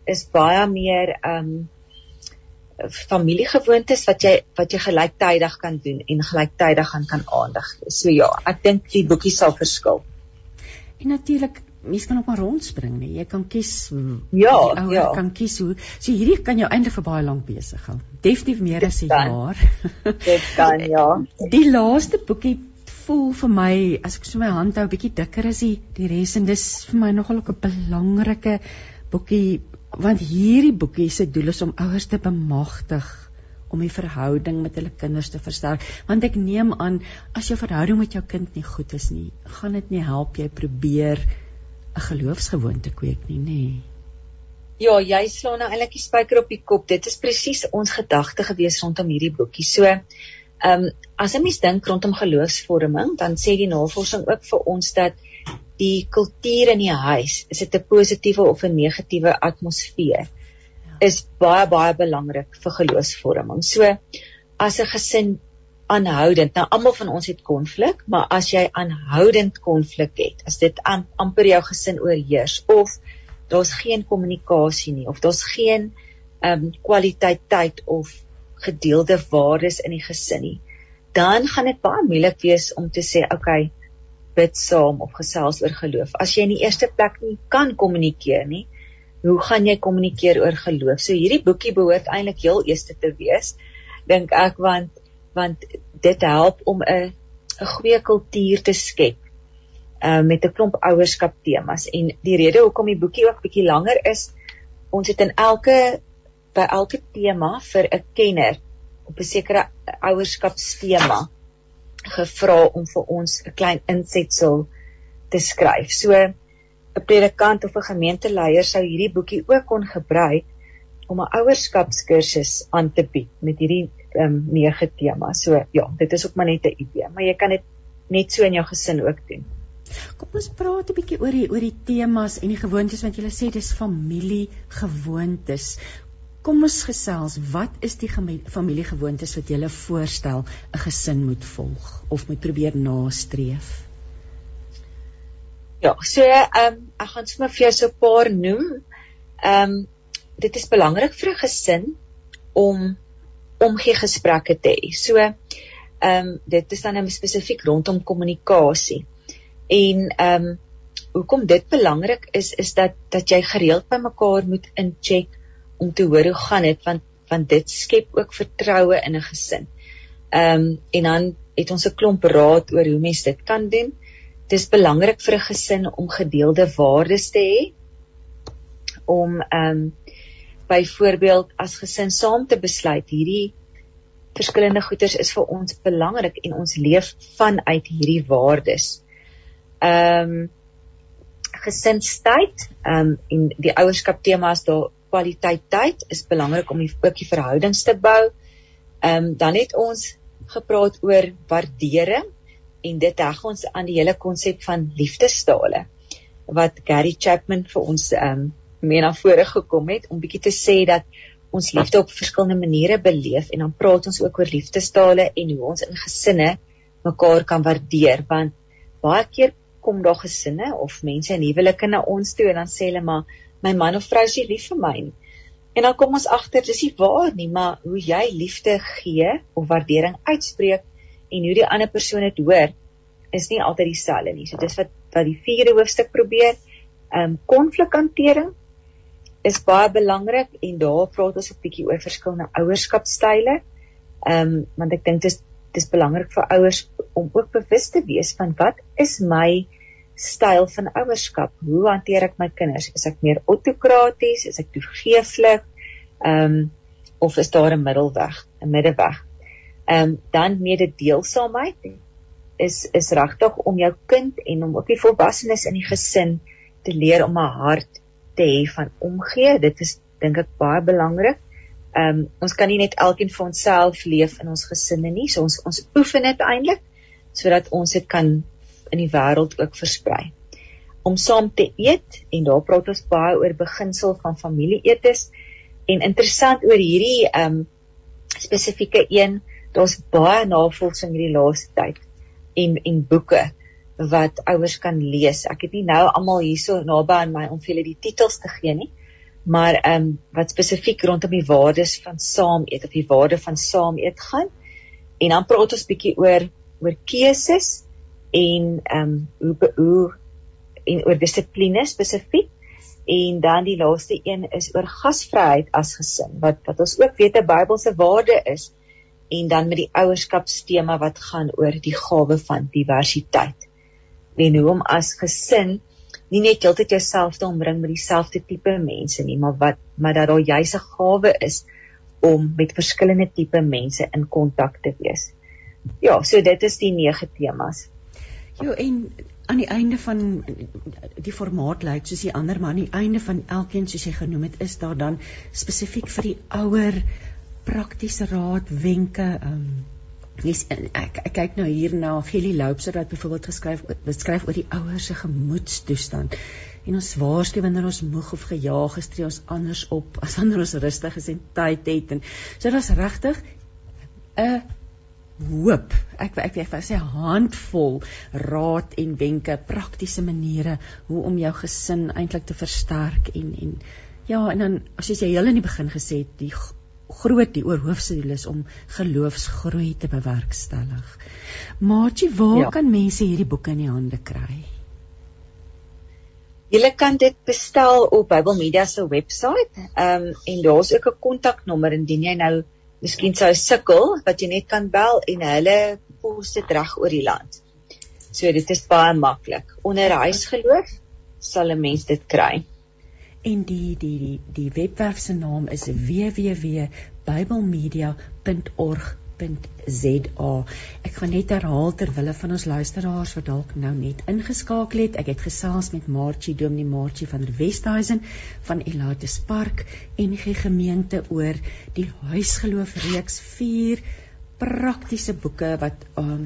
is baie meer um familiegewoontes wat jy wat jy gelyktydig kan doen en gelyktydig gaan kan aandag. So ja, ek dink die boekie sal verskil. En natuurlik mens kan ook maar rondspring nie. Jy kan kies ja, jy ja. kan kies hoe. So hierdie kan jou eintlik vir baie lank besig hou. Definitief meer as 'n jaar. Dit kan ja. Die laaste boekie voel vir my as ek so my hand hou bietjie dikker as die die res en dis vir my nogal 'n belangrike boekie want hierdie boekie se doel is om ouers te bemagtig om die verhouding met hulle kinders te versterk want ek neem aan as jou verhouding met jou kind nie goed is nie gaan dit nie help jy probeer 'n geloofsgewoonte kweek nie, nê? Nee. Ja, jy slaan nou eintlik die spyker op die kop. Dit is presies ons gedagte gewees rondom hierdie boekie. So, ehm um, as 'n mens dink rondom geloofsvorming, dan sê die navorsing ook vir ons dat die kultuur in die huis, is dit 'n positiewe of 'n negatiewe atmosfeer, is baie baie belangrik vir geloofsvorming. So, as 'n gesin aanhoudend. Nou almal van ons het konflik, maar as jy aanhoudend konflik het, as dit am, amper jou gesin oorheers of daar's geen kommunikasie nie of daar's geen ehm um, kwaliteit tyd of gedeelde waardes in die gesin nie, dan gaan dit baie moeilik wees om te sê, "Oké, okay, bid saam of gesels oor geloof." As jy in die eerste plek nie kan kommunikeer nie, hoe gaan jy kommunikeer oor geloof? So hierdie boekie behoort eintlik heel eerste te wees, dink ek, want want dit help om 'n 'n goeie kultuur te skep uh met 'n klomp ouerskap temas en die rede hoekom die boekie ook bietjie langer is ons het in elke by elke tema vir 'n kenner op 'n sekere ouerskapstema gevra om vir ons 'n klein insetsel te skryf. So 'n predikant of 'n gemeenteleier sou hierdie boekie ook kon gebruik om 'n ouerskapskursus aan te bied met hierdie ehm um, nege temas. So ja, dit is ook maar net 'n idee, maar jy kan dit net so in jou gesin ook doen. Kom ons praat 'n bietjie oor die oor die temas en die gewoontes want jy sê dis familie gewoontes. Kom ons gesels, wat is die familiegewoontes wat jy voorstel 'n gesin moet volg of moet probeer nastreef? Ja, so ehm um, ek gaan sommer vir jou so 'n paar noem. Ehm um, dit is belangrik vir 'n gesin om omgee gesprekke te hê. So ehm um, dit is dan net spesifiek rondom kommunikasie. En ehm um, hoekom dit belangrik is is dat dat jy gereeld by mekaar moet incheck om te hoor hoe gaan dit want want dit skep ook vertroue in 'n gesin. Ehm um, en dan het ons 'n klomp raad oor hoe mens dit kan doen. Dit is belangrik vir 'n gesin om gedeelde waardes te hê om ehm um, byvoorbeeld as gesin saam te besluit hierdie verskillende goeders is vir ons belangrik en ons leef vanuit hierdie waardes. Ehm um, gesinstyd, ehm um, en die ouerskap temas daar kwaliteit tyd is belangrik om die, ook die verhoudings te bou. Ehm um, dan het ons gepraat oor waardering en dit heg ons aan die hele konsep van liefdestale wat Gary Chapman vir ons ehm um, mee na vore gekom het om bietjie te sê dat ons liefde op verskillende maniere beleef en dan praat ons ook oor liefdestale en hoe ons in gesinne mekaar kan waardeer want baie keer kom daar gesinne of mense in huwelike na ons toe en dan sê hulle maar my man of vrou is nie lief vir my nie. En dan kom ons agter dis nie waar nie, maar hoe jy liefde gee of waardering uitspreek en hoe die ander persoon dit hoor is nie altyd dieselfde nie. So dis wat wat die vierde hoofstuk probeer. Ehm um, konflikhantering is baie belangrik en daar praat ons 'n bietjie oor verskillende ouerskapstyle. Ehm um, want ek dink dit is dis belangrik vir ouers om ook bewus te wees van wat is my styl van ouerskap? Hoe hanteer ek my kinders? Is ek meer autokraties? Is ek toegeeflik? Ehm um, of is daar 'n middelweg, 'n middeweg? Ehm um, dan mededeelsaamheid is is regtig om jou kind en om ook die volwassenes in die gesin te leer om 'n hart te hê van omgee. Dit is dink ek baie belangrik. Ehm um, ons kan nie net elkeen vir onsself leef in ons gesinne nie. So ons ons oefen dit eintlik sodat ons dit kan in die wêreld ook versprei. Om saam te eet en daar praat ons baie oor beginsel van familieetes en interessant oor hierdie ehm um, spesifieke een. Daar's baie navorsing hierdie laaste tyd en en boeke wat ouers kan lees. Ek het nie nou almal hierso naby aan my om vir julle die titels te gee nie, maar ehm um, wat spesifiek rondom die waardes van saam eet of die waarde van saam eet gaan. En dan praat ons bietjie oor oor keuses en ehm um, hoe hoe en oor dissipline spesifiek. En dan die laaste een is oor gasvryheid as gesin wat wat ons ook weet 'n Bybelse waarde is en dan met die ouerskapstema wat gaan oor die gawe van diversiteit en hoe om as gesin nie net heeltyd jouself te omring met dieselfde tipe mense nie, maar wat maar dat daar juis 'n gawe is om met verskillende tipe mense in kontak te wees. Ja, so dit is die nege temas. Jo en aan die einde van die formaat lyk soos die ander maar aan die einde van elkeen soos jy genoem het is daar dan spesifiek vir die ouer praktiese raad wenke um Yes, ek ek kyk nou hier na Gelie Loupser wat byvoorbeeld geskryf beskryf oor die ouers se gemoedstoestand. En ons waarsku wanneer ons moeg of gejaag is, tree ons anders op as wanneer ons rustig is en tyd het en so dit was regtig 'n hoop. Ek ek ek wou sê handvol raad en wenke, praktiese maniere hoe om jou gesin eintlik te versterk en en ja, en dan as jy heel in die begin gesê het, die groot die oorhoofse doel is om geloofsgroei te bewerkstellig. Maatjie, waar ja. kan mense hierdie boeke in die hande kry? Jy kan dit bestel op Bible Media se webwerf. Ehm um, en daar's ook 'n kontaknommer indien jy nou miskien sou sukkel wat jy net kan bel en hulle pos dit reg oor die land. So dit is baie maklik. Onder huisgeloof sal 'n mens dit kry. En die die die die webwerf se naam is www.biblemedia.org www.rsg.za. Ek gaan net herhaal ter wille van ons luisteraars wat dalk nou net ingeskakel het. Ek het gesels met Marchie Dominee Marchie van Westhuizen van Elatus Park en die gemeente oor die huisgeloof reeks 4 praktiese boeke wat um,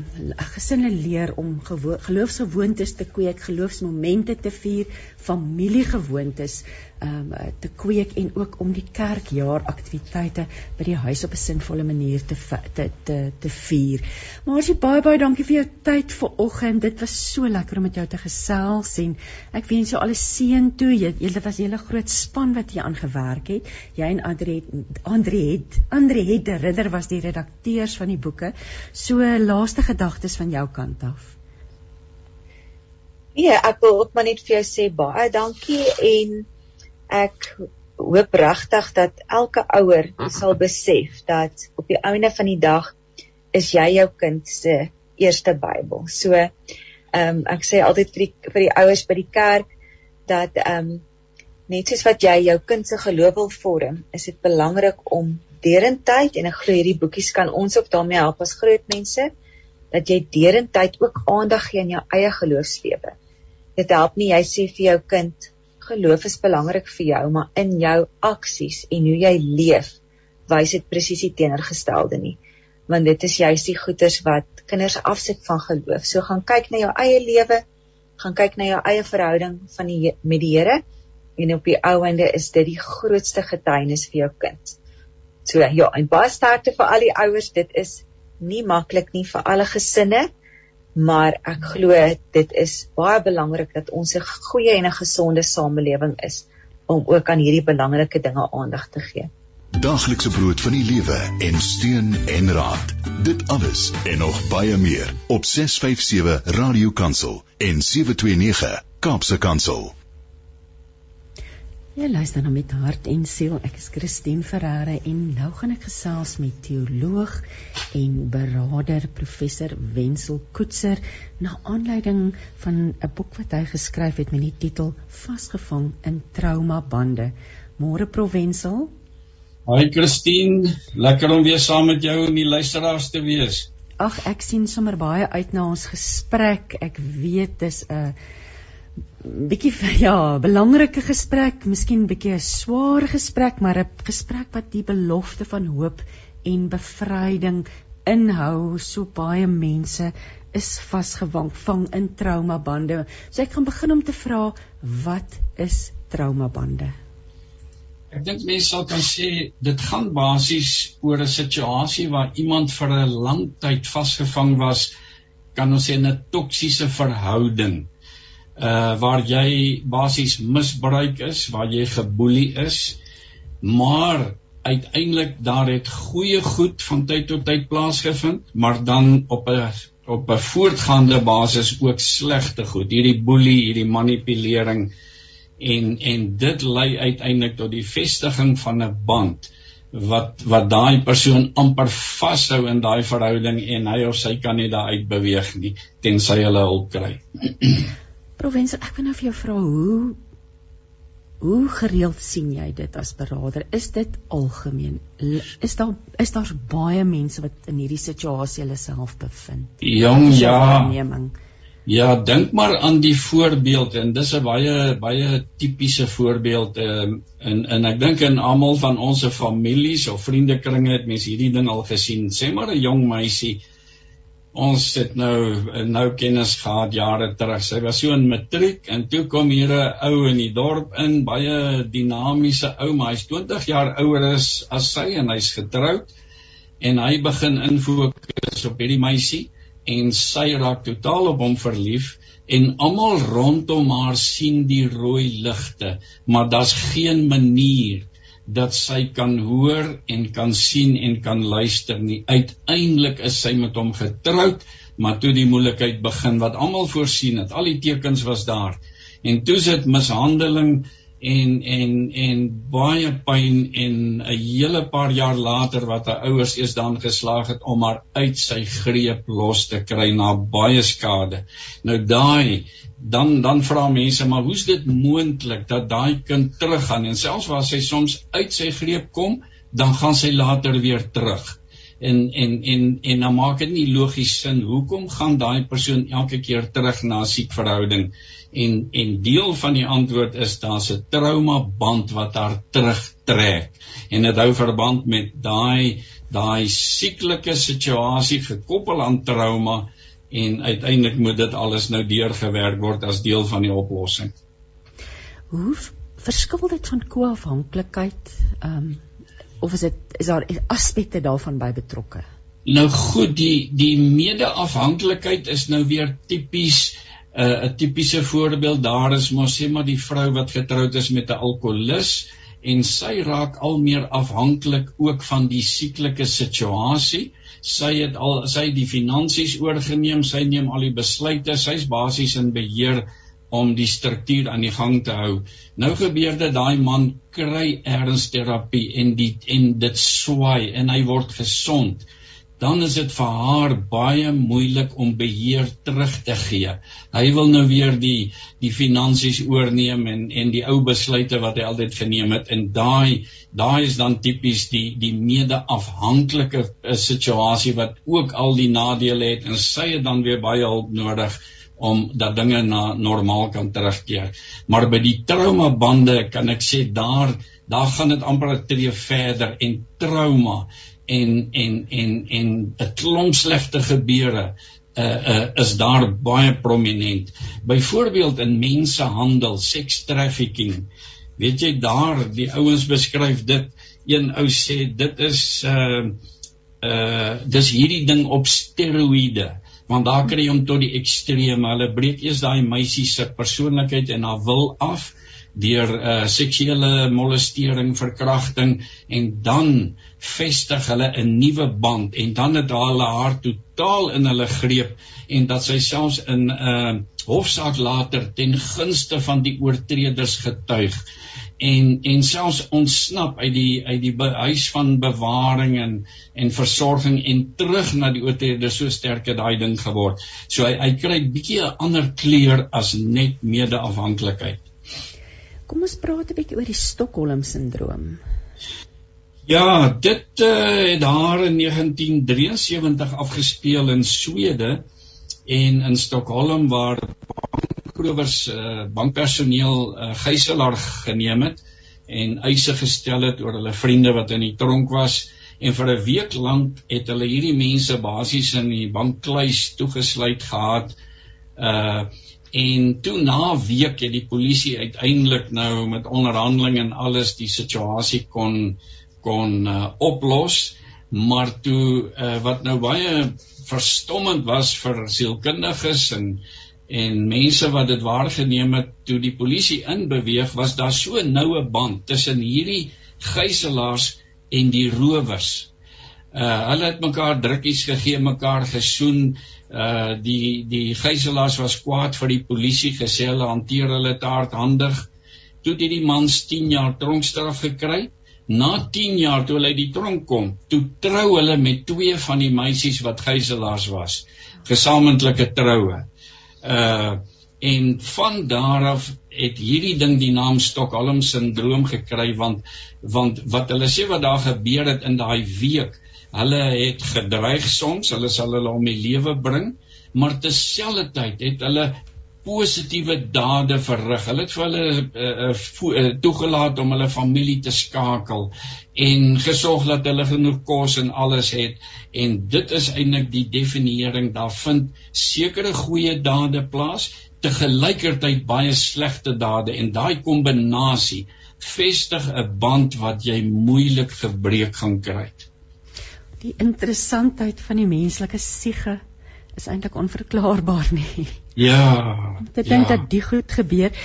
gesinne leer om geloofsgewoontes te kweek, geloofsmomente te vier, familiegewoontes um, te kweek en ook om die kerkjaar aktiwiteite by die huis op 'n sinvolle manier te te te, te vier. Jy baie baie dankie vir jou tyd vanoggend. Dit was so lekker om met jou te gesels en ek wens jou alles seën toe. Jy dit was 'n hele groot span wat jy aangewerk het. Jy en Andre Andre het Andre het ridder was die redakteurs van die boeke. So laaste gedagtes van jou kant af. Ja, ek wil ook maar net vir jou sê baie dankie en ek hoop regtig dat elke ouer sal besef dat op die einde van die dag is jy jou kind se eerste Bybel. So ehm um, ek sê altyd vir die vir die ouers by die kerk dat ehm um, net soos wat jy jou kind se geloof wil vorm, is dit belangrik om derentyd en ek glo hierdie boekies kan ons ook daarmee help as groot mense dat jy derentyd ook aandag gee aan jou eie geloofslewe. Dit help nie jy sê vir jou kind geloof is belangrik vir jou, maar in jou aksies en hoe jy leef, wys dit presies die teenoorgestelde nie. Want dit is juist die goeters wat kinders afsit van geloof. So gaan kyk na jou eie lewe, gaan kyk na jou eie verhouding van die met die Here en op die ou einde is dit die grootste getuienis vir jou kind. So ja, en baie sterkte vir al die ouers. Dit is nie maklik nie vir alle gesinne maar ek glo dit is baie belangrik dat ons 'n goeie en 'n gesonde samelewing is om ook aan hierdie belangrike dinge aandag te gee. Daaglikse brood van die lewe en steun en raad. Dit alles en nog baie meer op 657 Radio Kansel en 729 Kaapse Kansel. Ja, luister nou met hart en siel. Ek is Christine Ferreira en nou gaan ek gesels met teoloog en beraader professor Wenzel Koetser na aanleiding van 'n boek wat hy geskryf het met die titel Vasgevang in trauma bande. Môre Prof Wenzel. Hi Christine, lekker om weer saam met jou en die luisteraars te wees. Ag, ek sien sommer baie uit na ons gesprek. Ek weet dis 'n uh, bietjie ja, belangrike gesprek, miskien bietjie 'n swaar gesprek, maar 'n gesprek wat die belofte van hoop en bevryding inhou. So baie mense is vasgevang vang in traumabande. So ek gaan begin om te vra, wat is traumabande? Ek dink mense sal kan sê dit gaan basies oor 'n situasie waar iemand vir 'n lang tyd vasgevang was, kan ons sê 'n toksiese verhouding uh waar jy basies misbruik is, waar jy geboelie is, maar uiteindelik daar het goeie goed van tyd tot tyd plaasgevind, maar dan op 'n op 'n voortgaande basis ook slegte goed, hierdie boelie, hierdie manipulering en en dit lei uiteindelik tot die vestiging van 'n band wat wat daai persoon amper vashou in daai verhouding en hy of sy kan nie daar uit beweeg nie tensy hulle hulp kry. Provense, ek wil nou vir jou vra hoe hoe gereeld sien jy dit as beraader? Is dit algemeen? Is daar is daar baie mense wat in hierdie situasie hulle self bevind? Jong ja. Ja, dink maar aan die voorbeeld en dis 'n baie baie tipiese voorbeeld ehm um, en en ek dink in almal van ons se families of vriendekringe het mense hierdie ding al gesien. Sê maar 'n jong meisie ons het nou nou kennis gehad jare terug. Sy was so in matriek en toe kom hier 'n ou in die dorp in, baie dinamiese ou, maar hy's 20 jaar ouer as as sy en hy's getroud en hy begin infokus op hierdie meisie en sy raak totaal op hom verlief en almal rondom haar sien die rooi ligte maar daar's geen manier dat sy kan hoor en kan sien en kan luister nie uiteindelik is sy met hom getroud maar toe die moeilikheid begin wat almal voorsien het al die tekens was daar en toe sit mishandeling en en en baie pyn en 'n hele paar jaar later wat haar ouers eers dan geslaag het om haar uit sy greep los te kry na baie skade. Nou daai dan dan vra mense maar hoe's dit moontlik dat daai kind teruggaan en selfs waar sy soms uit sy greep kom, dan gaan sy later weer terug. En en en en dan maak dit nie logies sin hoekom gaan daai persoon elke keer terug na 'n siek verhouding? en en deel van die antwoord is daar's 'n trauma band wat haar terugtrek en dit hou verband met daai daai sieklike situasie gekoppel aan trauma en uiteindelik moet dit alles nou deurgewerk word as deel van die oplossing. Hoe verskil dit van koafhanklikheid? Ehm um, of is dit is daar aspekte daarvan by betrokke? Nou goed, die die medeafhanklikheid is nou weer tipies 'n uh, 'n tipiese voorbeeld daar is mos sê maar die vrou wat getroud is met 'n alkolikus en sy raak al meer afhanklik ook van die sieklike situasie. Sy het al sy die finansies oorgeneem, sy neem al die besluite, sy's basies in beheer om die struktuur aan die gang te hou. Nou gebeur dit daai man kry erns terapie en die en dit swaai en hy word gesond dan is dit vir haar baie moeilik om beheer terug te gee. Hy wil nou weer die die finansies oorneem en en die ou besluite wat hy altyd geneem het en daai daai is dan tipies die die medeafhanklike eh, situasie wat ook al die nadele het en sy het dan weer baie hulp nodig om dat dinge na normaal kan terugkeer. Maar by die trauma bande kan ek sê daar daar gaan dit amper 'n tree verder en trauma en en en en 'n klomp slegte gebeure uh uh is daar baie prominent. Byvoorbeeld in mensehandel, sex trafficking. Weet jy daar die ouens beskryf dit een ou sê dit is uh uh dis hierdie ding op steroïde want daar kry hom tot die ekstreem. Hulle breek eers daai meisie se persoonlikheid en haar wil af deur uh, seksuele molestering, verkrachting en dan vestig hulle 'n nuwe band en dan het hulle haar totaal in hulle greep en dat sy selfs in 'n uh, hofsaak later ten gunste van die oortreders getuig en en selfs ontsnap uit die uit die huis van bewaring en en versorging en terug na die oortreders so sterk het daai ding geword. So hy hy kry bietjie 'n ander kleur as net medeafhanklikheid. Kom ons praat 'n bietjie oor die Stockholm sindroom. Ja, dit uh, het daar in 1973 afgespeel in Swede en in Stockholm waar bankrowers uh, bankpersoneel uh, gijslaar geneem het en eise gestel het oor hulle vriende wat in die tronk was en vir 'n week lank het hulle hierdie mense basies in die bankkluis toegesluit gehad uh En toe na week het die polisie uiteindelik nou met onderhandeling en alles die situasie kon kon uh, oplos, maar toe uh, wat nou baie verstommend was vir sielkundiges en en mense wat dit waargeneem het toe die polisie inbeweeg was daar so 'n noue band tussen hierdie gijslaers en die rowers. Uh hulle het mekaar drukkies gegee, mekaar gesoen, uh die die gijslaars was kwaad vir die polisie gesê hulle hanteer hulle te hardhandig. Toe het die mans 10 jaar tronkstraf gekry. Na 10 jaar toe hulle uit die tronk kom toe trou hulle met twee van die meisies wat gijslaars was. Gesamentlike troue. Uh en van daar af het hierdie ding die naam Stockholm sindroom gekry want want wat hulle sê wat daar gebeur het in daai week Hulle het gedreig soms, hulle sal hulle om die lewe bring, maar terselfdertyd het hulle positiewe dade verrig. Hulle het vir hulle uh, uh, toegelaat om hulle familie te skakel en gesorg dat hulle genoeg kos en alles het. En dit is eintlik die definiering daar vind sekere goeie dade plaas te gelykertyd baie slegte dade en daai kombinasie vestig 'n band wat jy moeilik gebreek gaan kry. Die interessantheid van die menslike siege is eintlik onverklaarbaar nie. Ja. Ek dink ja. dat die goed gebeur.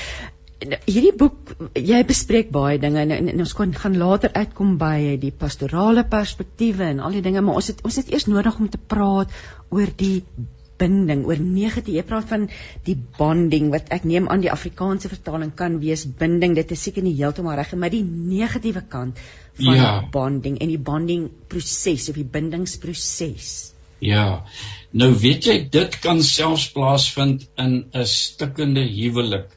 Hierdie boek jy bespreek baie dinge en, en, en ons kan gaan later uitkom by die pastorale perspektiewe en al die dinge, maar ons het ons het eers nodig om te praat oor die binding, oor negatief. Jy praat van die bonding wat ek neem aan die Afrikaanse vertaling kan wees binding. Dit is seker nie heeltemal reg nie, maar die negatiewe kant van ja. bonding en die bonding proses of die bindingsproses. Ja. Nou weet jy dit kan selfs plaasvind in 'n stikkende huwelik.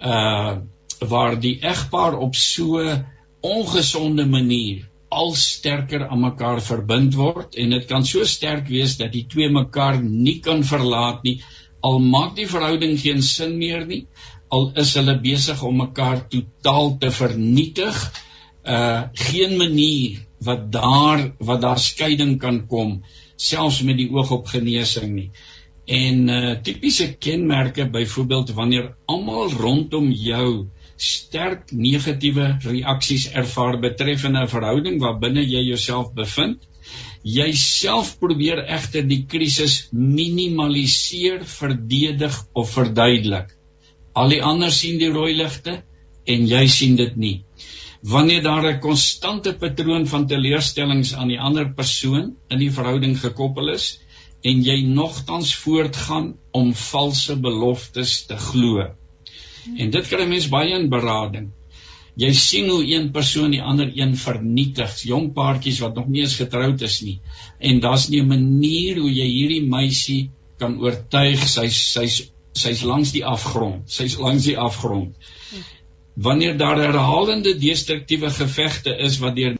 Uh waar die egpaar op so ongesonde manier al sterker aan mekaar verbind word en dit kan so sterk wees dat die twee mekaar nie kan verlaat nie al maak die verhouding geen sin meer nie al is hulle besig om mekaar totaal te vernietig uh geen manier wat daar wat daar skeiding kan kom selfs met die oog op genesing nie. En uh tipiese kenmerke byvoorbeeld wanneer almal rondom jou sterk negatiewe reaksies ervaar betreffende 'n verhouding waarbinne jy jouself bevind, jy self probeer egter die krisis minimaliseer, verdedig of verduidelik. Al die ander sien die rooi ligte en jy sien dit nie wanneer daar 'n konstante patroon van teleurstellings aan die ander persoon in die verhouding gekoppel is en jy nogtans voortgaan om valse beloftes te glo. En dit kry mense baie in berading. Jy sien hoe een persoon die ander een vernietig, jong paartjies wat nog nie eens getroud is nie. En daar's nie 'n manier hoe jy hierdie meisie kan oortuig sy's sy's sy's langs die afgrond. Sy's langs die afgrond wanneer daar herhalende destruktiewe gevegte is wat deur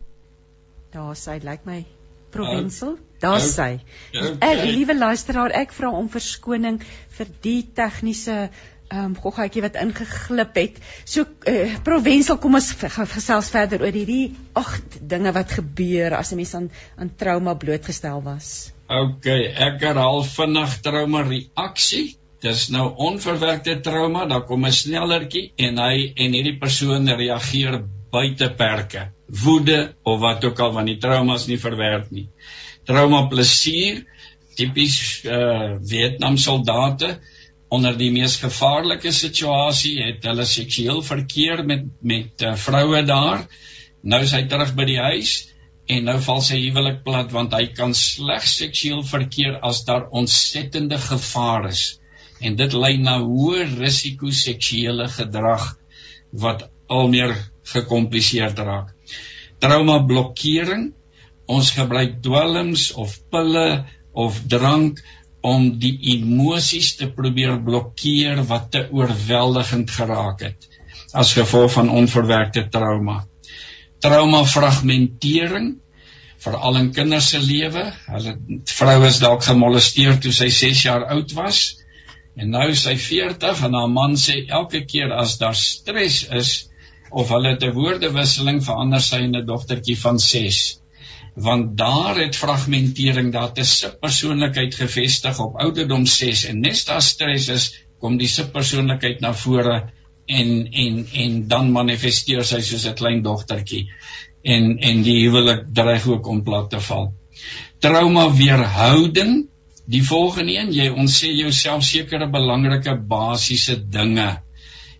daar sy lyk like my provinsel uh, daar uh, sy. Okay. ek liewe luisteraar ek vra om verskoning vir die tegniese ehm um, goggaatjie wat ingeglip het. So uh, provinsel kom ons gesels verder oor hierdie agt dinge wat gebeur as 'n mens aan aan trauma blootgestel was. Okay ek herhaal vinnig trauma reaksie dis nou onverwerkte trauma, dan kom 'n snellertjie en hy en hierdie persoon reageer buite perke, woede of wat ook al want die trauma's nie verwerk nie. Trauma plesier, tipies uh Vietnam soldate onder die mees gevaarlike situasie het hulle seksueel verkeer met met uh, vroue daar. Nou is hy terug by die huis en nou val sy huwelik plat want hy kan slegs seksueel verkeer as daar ontsettende gevaar is en dit lei na hoë risiko seksuele gedrag wat al meer gekompliseerd raak. Trauma blokkering. Ons gebruik dwelms of pille of drank om die emosies te probeer blokkeer wat te oorweldigend geraak het as gevolg van onverwerkte trauma. Trauma fragmentering veral in kinders se lewe. Hulle vroue is dalk gemolesteer toe sy 6 jaar oud was En nou is sy 40 en haar man sê elke keer as daar stres is of hulle 'n woordewisseling verander sy in 'n dogtertjie van 6. Want daar het fragmentering, daar het 'n subpersoonlikheid gevestig op ouderdom 6 en net as daar stres is, kom die subpersoonlikheid na vore en en en dan manifesteer sy soos 'n klein dogtertjie. En en die huwelik dreig ook om plat te val. Trauma weerhouding Die volgende een, jy ontsê jouself sekere belangrike basiese dinge.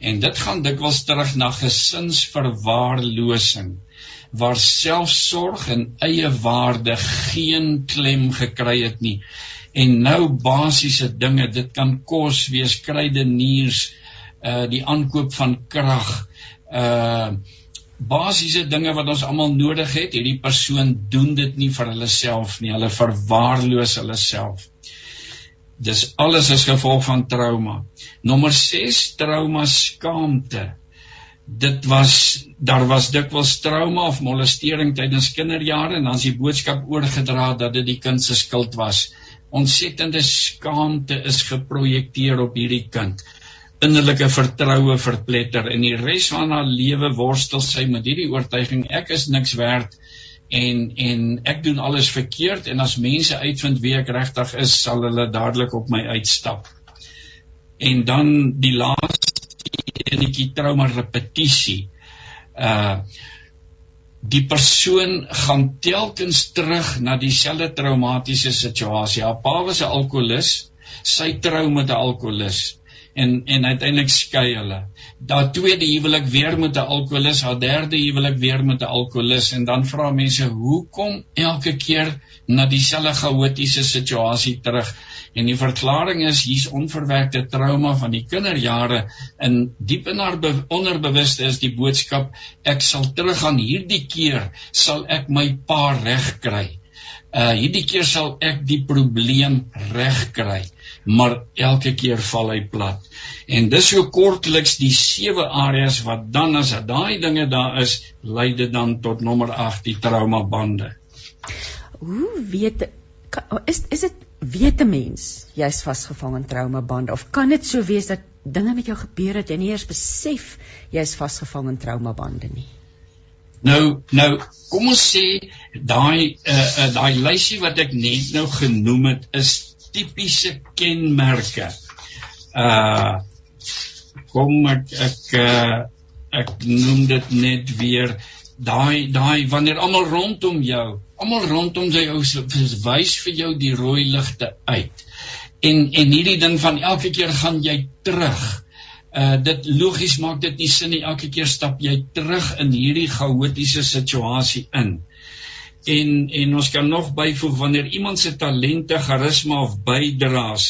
En dit gaan dikwels terug na gesinsverwaarlosing waar selfsorg en eie waarde geen klem gekry het nie. En nou basiese dinge, dit kan kos wees, krydeniers, uh die aankoop van krag, uh basiese dinge wat ons almal nodig het, hierdie persoon doen dit nie vir hulle self nie. Hulle verwaarloos hulle self. Dis alles as gevolg van trauma. Nommer 6 trauma skaamte. Dit was daar was dikwels trauma of molestering tydens kinderjare en dan is die boodskap oorgedra dat dit die kind se skuld was. ontsettende skaamte is geprojekteer op hierdie kind innerlike vertroue verpletter en die res van haar lewe worstel sy met hierdie oortuiging ek is niks werd en en ek doen alles verkeerd en as mense uitvind wie ek regtig is sal hulle dadelik op my uitstap. En dan die laaste enetjie trauma repetisie uh die persoon gaan telkens terug na dieselfde traumatiese situasie. Haar pa was 'n alkolikus, sy trou met 'n alkolikus en en uiteindelik skei hulle. Daar tweede huwelik weer met 'n alkolikus, haar derde huwelik weer met 'n alkolikus en dan vra mense hoekom elke keer na dieselfde chaotiese situasie terug? En die verklaring is hier's onverwerkte trauma van die kinderjare in diep in haar onderbewuste is die boodskap ek sal teruggaan hierdie keer sal ek my pa regkry. Uh hierdie keer sal ek die probleem regkry. Maar elke keer val hy plat. En dis so kortliks die sewe areas wat dan as daai dinge daar is, lei dit dan tot nommer 8 die trauma bande. Hoe weet is is dit weet 'n mens jy's vasgevang in trauma bande of kan dit so wees dat dinge met jou gebeur het en jy nie eers besef jy's vasgevang in trauma bande nie? Nou nou kom ons sê daai uh, uh, daai lysie wat ek net nou genoem het is tipiese kenmerke uh kom ek ek uh, ek noem dit net weer daai daai wanneer almal rondom jou almal rondom jou wys vir jou die rooi ligte uit. En en hierdie ding van elke keer gaan jy terug. Uh dit logies maak dit nie sin nie. Elke keer stap jy terug in hierdie chaotiese situasie in. En en ons kan nog byvoeg wanneer iemand se talente, charisma of bydraes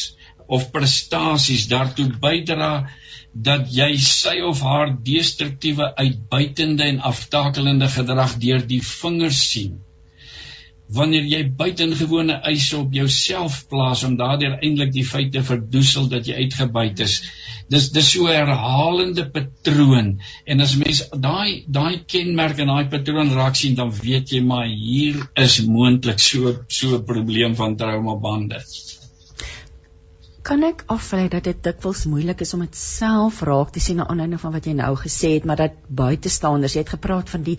of prestasies daartoe bydra dat jy sy of haar destruktiewe uitbuitende en aftakelende gedrag deur die vingers sien wanneer jy buitengewone eise op jouself plaas om daardeur eintlik die feite verdoesel dat jy uitgebuit is. Dis dis so 'n herhalende patroon en as mens daai daai kenmerk en daai patroon raak sien dan weet jy maar hier is moontlik so so 'n probleem van trauma bande kan ek aflei dat dit dikwels moeilik is om dit self raak te sien na aanleiding van wat jy nou gesê het, maar dat buitestanders, jy het gepraat van die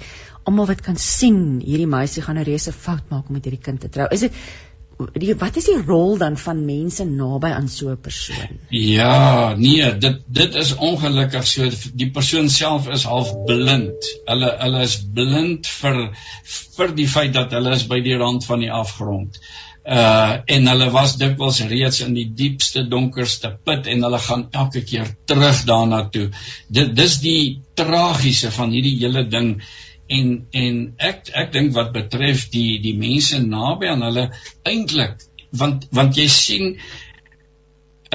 almal wat kan sien hierdie meisie gaan 'n reuse fout maak om met hierdie kind te trou. Is dit die wat is die rol dan van mense naby aan so 'n persoon? Ja, nee, dit dit is ongelukkig so die persoon self is half blind. Hulle hulle is blind vir vir die feit dat hulle is by die rand van die afgrond uh en hulle was dikwels reeds in die diepste donkerste put en hulle gaan elke keer terug daarna toe. Dit dis die tragiese van hierdie hele ding en en ek ek dink wat betref die die mense naby aan hulle eintlik want want jy sien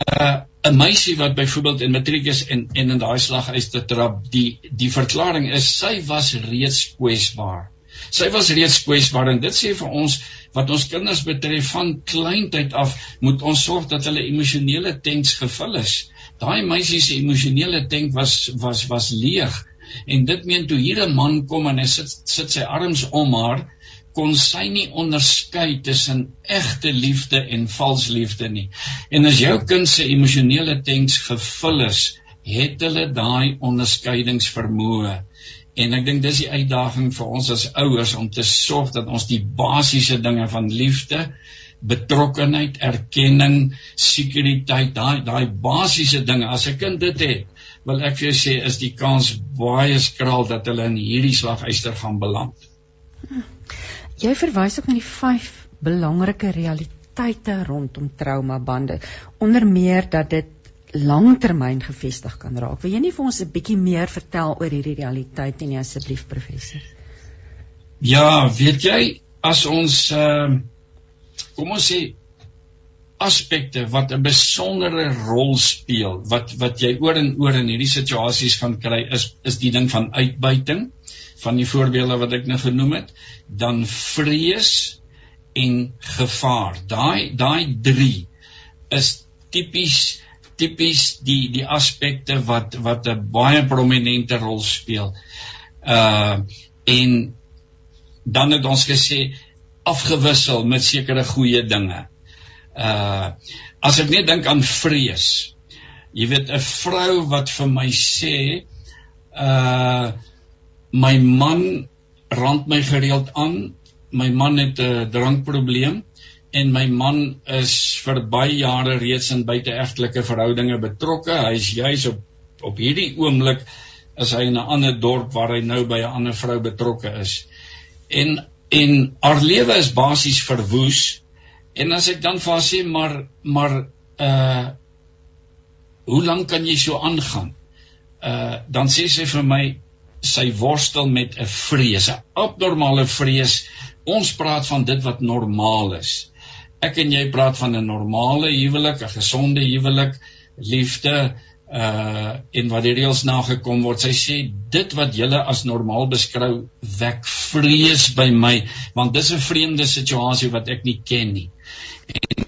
uh 'n meisie wat byvoorbeeld in matriek is en en in daai slag uit te trap die die verklaring is sy was reeds kwesbaar Sy was reeds kwesbaar en dit sê vir ons wat ons kinders betref van kleintyd af moet ons sorg dat hulle emosionele tanks gevul is. Daai meisie se emosionele tank was was was leeg en dit meen toe hier 'n man kom en hy sit sit sy arms om haar kon sy nie onderskei tussen egte liefde en vals liefde nie. En as jou kind se emosionele tanks gevul is, het hulle daai onderskeidingsvermoë. En ek dink dis die uitdaging vir ons as ouers om te sorg dat ons die basiese dinge van liefde, betrokkenheid, erkenning, sekuriteit, daai daai basiese dinge as 'n kind dit het, wil ek vir jou sê is die kans baie skraal dat hulle in hierdie slaguister gaan beland. Jy verwys ook na die vyf belangrike realiteite rondom trauma bande, onder meer dat dit langtermyn gefestig kan raak. Wil jy nie vir ons 'n bietjie meer vertel oor hierdie realiteit nie asseblief professor? Ja, weet jy, as ons ehm uh, kom ons sê aspekte wat 'n besondere rol speel wat wat jy oor en oor in hierdie situasies gaan kry is is die ding van uitbuiting van die voorbeelde wat ek nou genoem het, dan vrees en gevaar. Daai daai 3 is tipies tipies die die aspekte wat wat 'n baie prominente rol speel. Uh en dan het ons gesê afgewissel met sekere goeie dinge. Uh as ek net dink aan vrees. Jy weet 'n vrou wat vir my sê uh my man rand my gereeld aan. My man het 'n drankprobleem en my man is vir baie jare reeds in buiteegtelike verhoudinge betrokke. Hy's juis op op hierdie oomblik is hy in 'n ander dorp waar hy nou by 'n ander vrou betrokke is. En en haar lewe is basies verwoes. En as ek dan vir haar sê maar maar uh hoe lank kan jy so aangaan? Uh dan sê sy vir my sy worstel met 'n vrees, 'n abnormale vrees. Ons praat van dit wat normaal is. Ek en jy praat van 'n normale huwelik, 'n gesonde huwelik, liefde, uh en wat die reëls nagekom word. Sy sê dit wat julle as normaal beskou wek vrees by my want dis 'n vreemde situasie wat ek nie ken nie. En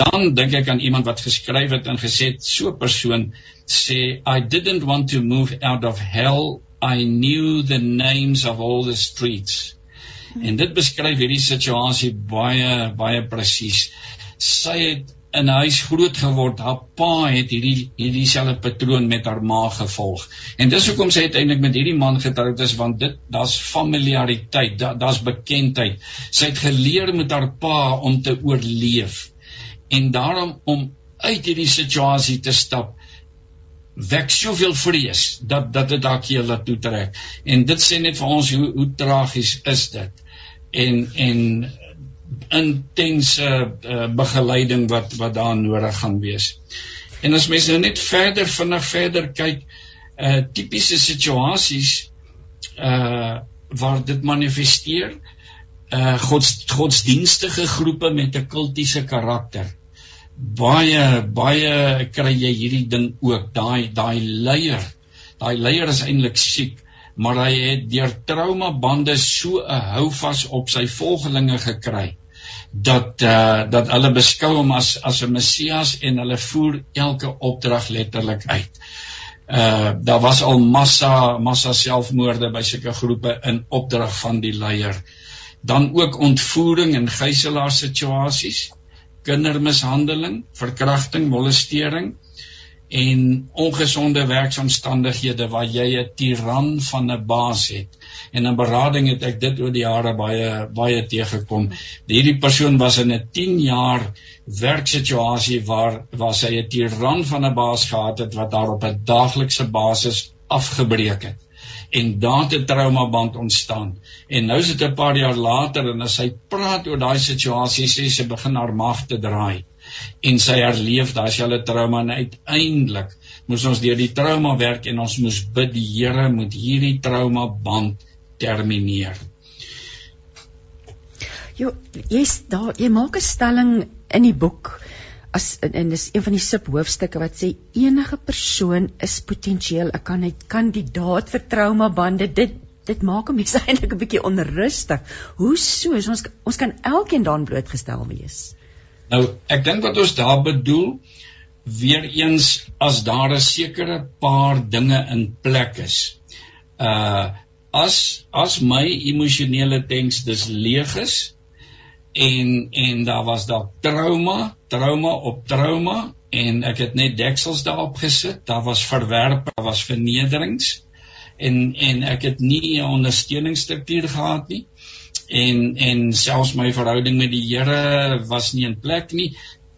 dan dink ek aan iemand wat geskryf het en gesê het so 'n persoon sê I didn't want to move out of hell. I knew the names of all the streets. En dit beskryf hierdie situasie baie baie presies. Sy het in 'n huis groot geword. Haar pa het hierdie hierdie selfe patroon met haar ma gevolg. En dis hoekom sy uiteindelik met hierdie man getroud is want dit daar's familiariteit, da, daar's bekendheid. Sy het geleer met haar pa om te oorleef. En daarom om uit hierdie situasie te stap wek soveel vrees dat dat dit dalk jy laat toe trek. En dit sê net vir ons hoe hoe tragies is dit. En en intense uh, begeleiding wat wat daar nodig gaan wees. En as mense nou net verder vinnig verder kyk, uh tipiese situasies uh waar dit manifesteer, uh gods godsdienstige groepe met 'n kultiese karakter. Baie baie kry jy hierdie ding ook, daai daai leier. Daai leier is eintlik siek maar hy het deur trauma bande so 'n houvas op sy volgelinge gekry dat uh, dat hulle beskou hom as as 'n Messias en hulle voer elke opdrag letterlik uit. Uh daar was al massa massa selfmoorde by sulke groepe in opdrag van die leier. Dan ook ontvoering en gijslaar situasies, kindermishandeling, verkrachting, molestering en ongesonde werksomstandighede waar jy 'n tiran van 'n baas het. En in berading het ek dit oor die jare baie baie teëgekom. Hierdie persoon was in 'n 10 jaar werksituasie waar waar sy 'n tiran van 'n baas gehad het wat daar op 'n daaglikse basis afgebreek het. En daar het 'n traumaband ontstaan. En nou is dit 'n paar jaar later en as sy praat oor daai situasie, sê sy begin haar mag te draai en sy herleef daai selfe trauma en uiteindelik moes ons deur die trauma werk en ons moes bid die Here moet hierdie trauma band termineer. Jy jy's daar jy maak 'n stelling in die boek as en dis een van die subhoofstukke wat sê enige persoon is potensieel 'n kandidaat vir trauma bande dit dit maak 'n mens eintlik 'n bietjie onrustig. Hoe so? Ons ons kan elkeen daarin blootgestel wees. Nou, ek dink wat ons daar bedoel weer eens as daar 'n sekere paar dinge in plek is. Uh as as my emosionele tanks dis leeg is en en daar was daar trauma, trauma op trauma en ek het net deksels daarop gesit. Daar was verwerp, daar was vernederings en en ek het nie 'n ondersteuningsstruktuur gehad nie en en selfs my verhouding met die Here was nie in plek nie.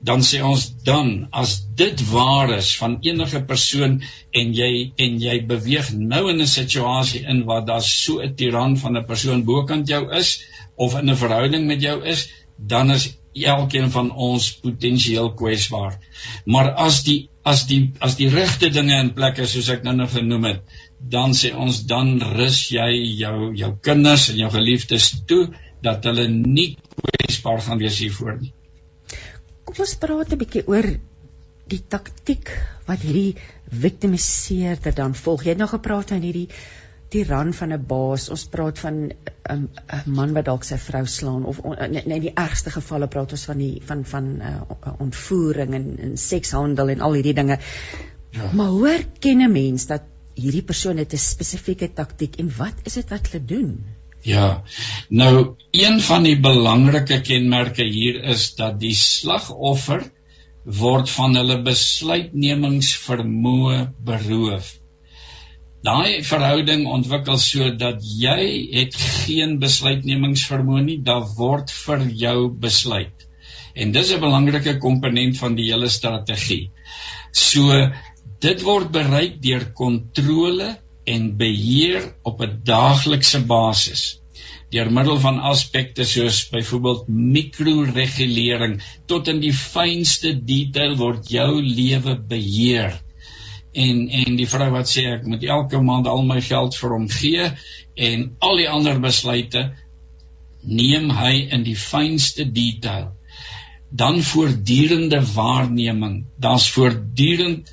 Dan sê ons dan as dit waar is van enige persoon en jy en jy beweeg nou in 'n situasie in waar daar so 'n tiran van 'n persoon bokant jou is of in 'n verhouding met jou is dan is elkeen van ons potensieel kwesbaar. Maar as die as die as die regte dinge in plek is soos ek nou nog genoem het dan sê ons dan rus jy jou jou kinders en jou geliefdes toe dat hulle nie kwesbaar gaan wees hiervoor nie. Kom ons praat 'n bietjie oor die taktik wat hierdie victimiseerder dan volg. Jy het nou gepraat van hierdie tiran van 'n baas. Ons praat van 'n um, 'n man wat dalk sy vrou slaan of net in die ergste gevalle praat ons van die van van uh, ontvoering en, en sekshandel en al hierdie dinge. Ja. Maar hoe erken 'n mens dat hierdie persoon het 'n spesifieke taktik en wat is dit wat hulle doen? Ja. Nou een van die belangrike kenmerke hier is dat die slagoffer word van hulle besluitnemingsvermoë beroof. Daai verhouding ontwikkel so dat jy het geen besluitnemingsvermoë nie, daar word vir jou besluit. En dis 'n belangrike komponent van die hele strategie. So dit word bereik deur kontrole en beheer op 'n daaglikse basis. Deur middel van aspekte soos byvoorbeeld mikroregulering tot in die fynste detail word jou lewe beheer. En en die vrou wat sê ek moet elke maand al my geld vir hom gee en al die ander besluite neem hy in die fynste detail. Dan voortdurende waarneming. Daar's voortdurend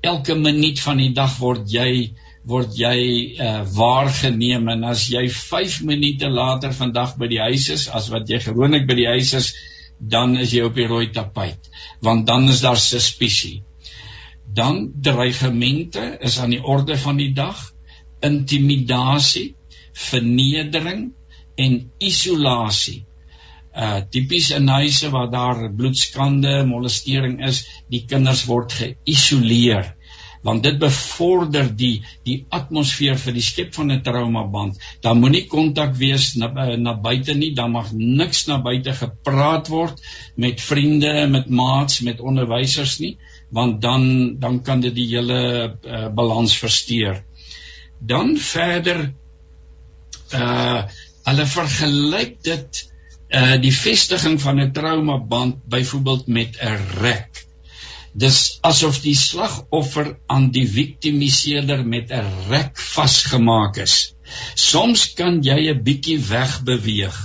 elke minuut van die dag word jy word jy uh, waargeneem en as jy 5 minute later vandag by die huis is as wat jy gewoonlik by die huis is dan is jy op die rooi tapuit want dan is daar suspisie dan dreigemente is aan die orde van die dag intimidasie vernedering en isolasie uh tipies in huise waar daar bloedskande molestering is die kinders word geïsoleer want dit bevorder die die atmosfeer vir die skep van 'n traumaband daar moenie kontak wees na uh, na buite nie dan mag niks na buite gepraat word met vriende met maats met onderwysers nie want dan dan kan dit die hele uh, balans versteur. Dan verder uh hulle vergelyk dit uh die vestiging van 'n traumaband byvoorbeeld met 'n rek. Dis asof die slagoffer aan die viktimiseerder met 'n rek vasgemaak is. Soms kan jy 'n bietjie wegbeweeg,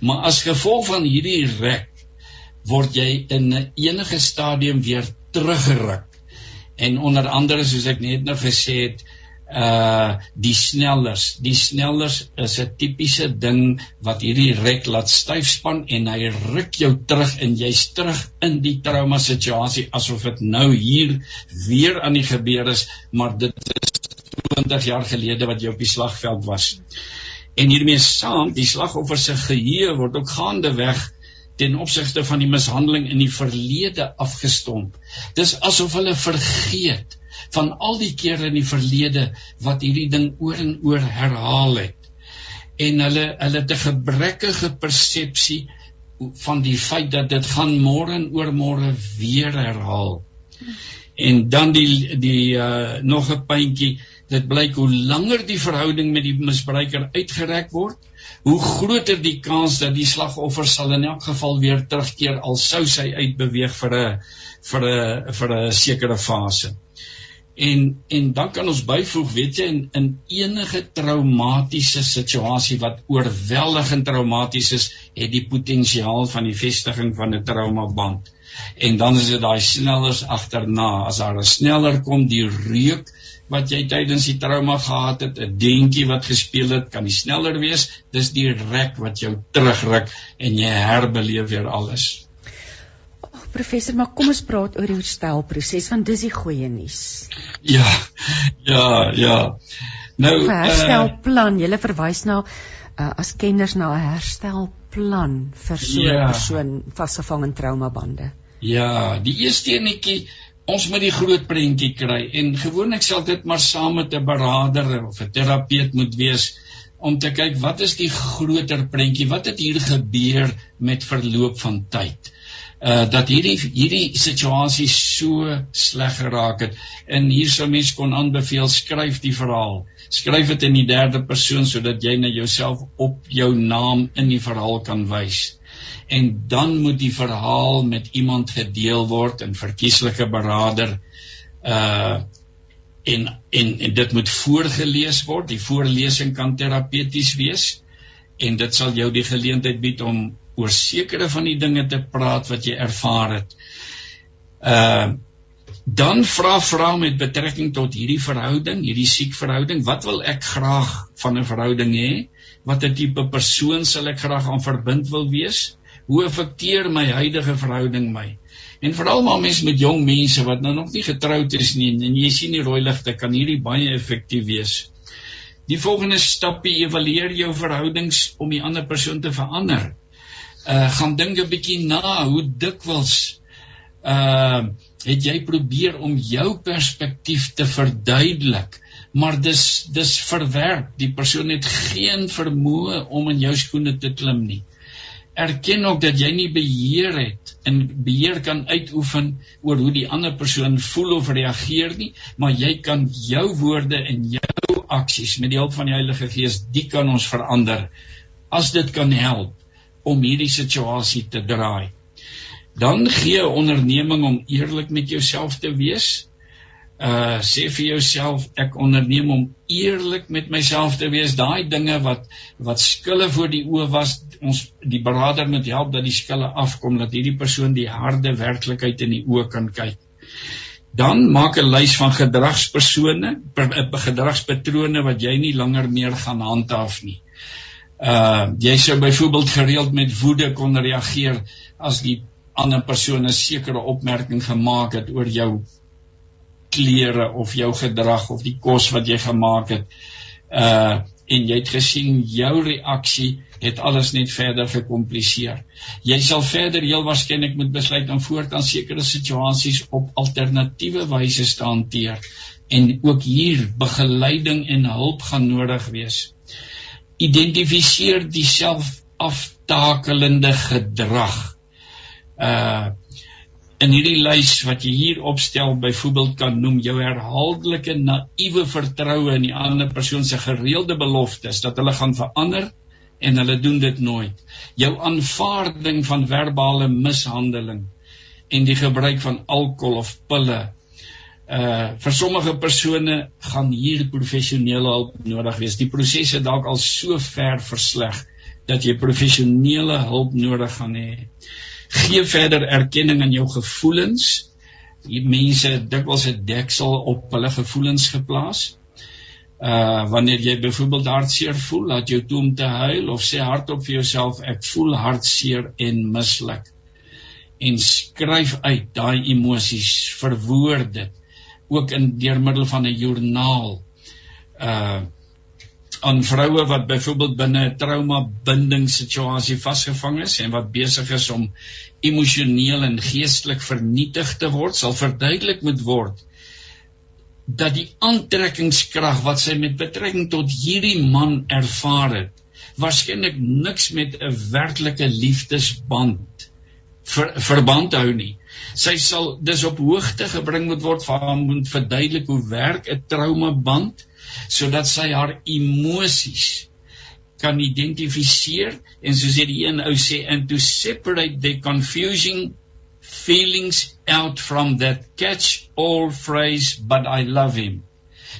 maar as gevolg van hierdie rek word jy in 'n enige stadium weer teruggeruk. En onder andere soos ek net nou gesê het, uh die snellers, die snellers is 'n tipiese ding wat hierdie rek laat styf span en hy ruk jou terug en jy's terug in die trauma situasie asof dit nou hier weer aan die gebeur is, maar dit is 20 jaar gelede wat jy op die slagveld was. En hiermee saam, die slagoffer se geheue word ook gaande weg ten opsigte van die mishandeling in die verlede afgestomp. Dis asof hulle vergeet van al die kere in die verlede wat hierdie ding oor en oor herhaal het. En hulle hulle 'n gebrekkige persepsie van die feit dat dit gaan môre en oormôre weer herhaal. En dan die die uh, nog 'n puntjie, dit blyk hoe langer die verhouding met die misbruiker uitgereik word, hoe groter die kans dat die slagoffer sal in elk geval weer terugkeer al sou sy uitbeweeg vir 'n vir 'n vir 'n sekere fase. En en dan kan ons byvoeg, weet jy, in, in enige traumatiese situasie wat oorweldigend traumaties is, het die potensiaal van die vestiging van 'n traumaband. En dan is dit daai snellers agterna, as daar 'n sneller kom, die reuk wat jy tydens die trauma gehad het, 'n deentjie wat gespeel het, kan nie sneller wees. Dis die rek wat jou terugruk en jy herbeleef weer alles. Professor, maar kom ons praat oor die herstelproses want dis die goeie nuus. Ja. Ja, ja. Nou herstelplan, uh, jy verwys na uh, as kenners na 'n herstelplan vir so 'n ja. persoon vasgevang in traumabande. Ja, die eerste enetjie ons moet die groot prentjie kry en gewoonlik sal dit maar saam met 'n beraader of 'n terapeut moet wees om te kyk wat is die groter prentjie wat het hier gebeur met verloop van tyd uh dat hierdie hierdie situasie so sleg geraak het. En hier sou mens kon aanbeveel skryf die verhaal. Skryf dit in die derde persoon sodat jy na jouself op jou naam in die verhaal kan wys. En dan moet die verhaal met iemand gedeel word in verkieslike beraader uh en en en dit moet voorgeles word. Die voorlesing kan terapeuties wees en dit sal jou die geleentheid bied om oor sekere van die dinge te praat wat jy ervaar het uh dan vra vra met betrekking tot hierdie verhouding hierdie siek verhouding wat wil ek graag van 'n verhouding hê watter tipe persoon sal ek graag aan verbind wil wees hoe affekteer my huidige verhouding my? En veral maar mense met jong mense wat nou nog nie getroud is nie en jy sien die rooi ligte kan hierdie baie effektief wees. Die volgende stapie evalueer jou verhoudings om die ander persoon te verander. Uh gaan dink 'n bietjie na hoe dikwels uh het jy probeer om jou perspektief te verduidelik, maar dis dis verwerp. Die persoon het geen vermoë om in jou skoene te klim nie. Erken ook dat jy nie beheer het en beheer kan uitoefen oor hoe die ander persoon voel of reageer nie, maar jy kan jou woorde en jou aksies met die hulp van die Heilige Gees, die kan ons verander. As dit kan help om hierdie situasie te draai. Dan gee 'n onderneming om eerlik met jouself te wees. Uh sê vir jouself ek onderneem om eerlik met myself te wees. Daai dinge wat wat skille voor die oë was ons die beraader moet help dat die skille afkom dat hierdie persoon die harde werklikheid in die oë kan kyk. Dan maak 'n lys van gedragspersone per, uh, gedragspatrone wat jy nie langer meer gaan handhaaf nie uh jy sou byvoorbeeld gereeld met woede kon reageer as die ander persoon 'n sekere opmerking gemaak het oor jou klere of jou gedrag of die kos wat jy gemaak het uh en jy het gesien jou reaksie het alles net verder gekompliseer. Jy sal verder heel waarskynlik moet besluit om voortaan sekere situasies op alternatiewe wyse te hanteer en ook hier begeleiding en hulp gaan nodig wees. Identifiseer die selfaftakelende gedrag. Uh in hierdie lys wat jy hier opstel byvoorbeeld kan noem jou herhaaldelike naïewe vertroue in die ander persoon se gereelde beloftes dat hulle gaan verander en hulle doen dit nooit jou aanvaarding van verbale mishandeling en die gebruik van alkohol of pille uh vir sommige persone gaan hier professionele hulp nodig wees die prosesse dalk al so ver versleg dat jy professionele hulp nodig gaan hê gee verder erkenning aan jou gevoelens. Die mense dikwels 'n deksel op hulle gevoelens geplaas. Uh wanneer jy byvoorbeeld hartseer voel, laat jou toe om te huil of sê hardop vir jouself ek voel hartseer en mislik. En skryf uit daai emosies, verwoord dit ook in deur middel van 'n joernaal. Uh aan vroue wat byvoorbeeld binne 'n trauma bindingssituasie vasgevang is en wat besig is om emosioneel en geestelik vernietig te word, sal verduidelik moet word dat die aantrekkingskrag wat sy met betrekking tot hierdie man ervaar het, waarskynlik niks met 'n werklike liefdesband ver, verband hou nie. Sy sal dis op hoogte gebring moet word van om te verduidelik hoe werk 'n trauma band sodat sy haar emosies kan identifiseer en soos die een ou sê and to separate the confusing feelings out from that catch all phrase but I love him.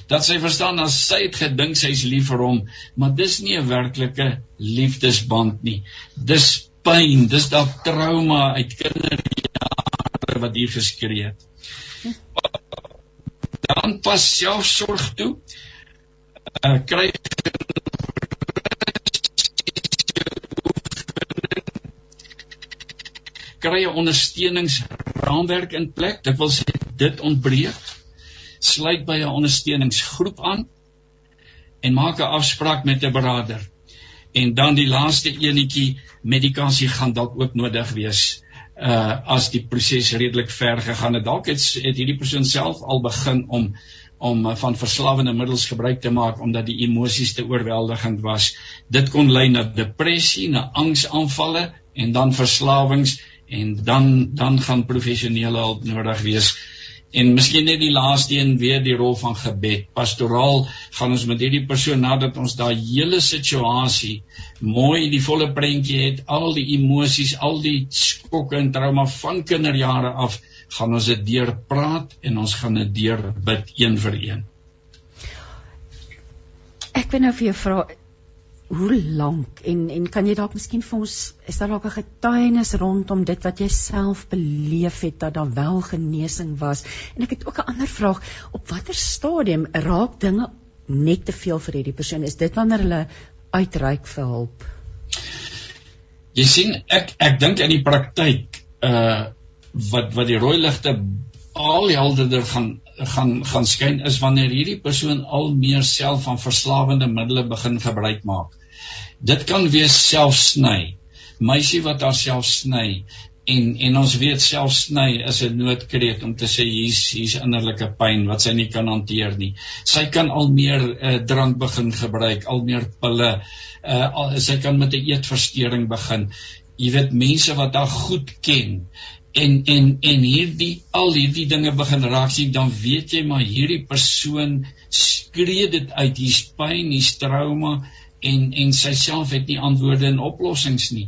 Dat sy verstaan as sy het gedink sy's lief vir hom maar dis nie 'n werklike liefdesband nie. Dis pyn dis daardie trauma uit kinderjare wat hier geskree het dan pas selfsorg toe uh, kry kry 'n ondersteuningsraamwerk in plek. Dit wil sê dit ontbreek. Sluit by 'n ondersteuningsgroep aan en maak 'n afspraak met 'n beraader. En dan die laaste enetjie, medikasie gaan dalk ook nodig wees uh as die proses redelik ver gegaan het. Dalk het, het hierdie persoon self al begin om om uh, van verslawende middels gebruik te maak omdat die emosies te oorweldigend was. Dit kon lei na depressie, na angsaanvalle en dan verslawings en dan dan gaan professionele hulp nodig wees. En miskien net die laaste een weer die rol van gebed. Pastoraal gaan ons met hierdie persoon nadat ons daai hele situasie mooi die volle prentjie het, al die emosies, al die skokke en trauma van kinderjare af gaan ons dit deur praat en ons gaan dit deur bid een vir een. Ek wil nou vir jou vra hoe lank? En en kan jy dalk miskien vir ons is daar dalk 'n getuienis rondom dit wat jy self beleef het dat daar wel genesing was? En ek het ook 'n ander vraag. Op watter stadium raak dinge net te veel vir hierdie persoon? Is dit wanneer hulle uitreik vir hulp? Jy sien ek ek dink in die praktyk uh wat wat die rooi ligte al helderder gaan gaan gaan skyn is wanneer hierdie persoon al meer self van verslawende middele begin gebruik maak. Dit kan wees selfsny. Meisie wat haarself sny en en ons weet self sny is 'n noodkreet om te sê hier's hier's innerlike pyn wat sy nie kan hanteer nie. Sy kan al meer uh, drank begin gebruik, al meer pille. Uh, al, sy kan met 'n eetversteuring begin. Jy weet mense wat haar goed ken en en en hierdie al hierdie dinge begin raak sien dan weet jy maar hierdie persoon skree dit uit hier's pyn hier's trauma en en sy self het nie antwoorde en oplossings nie.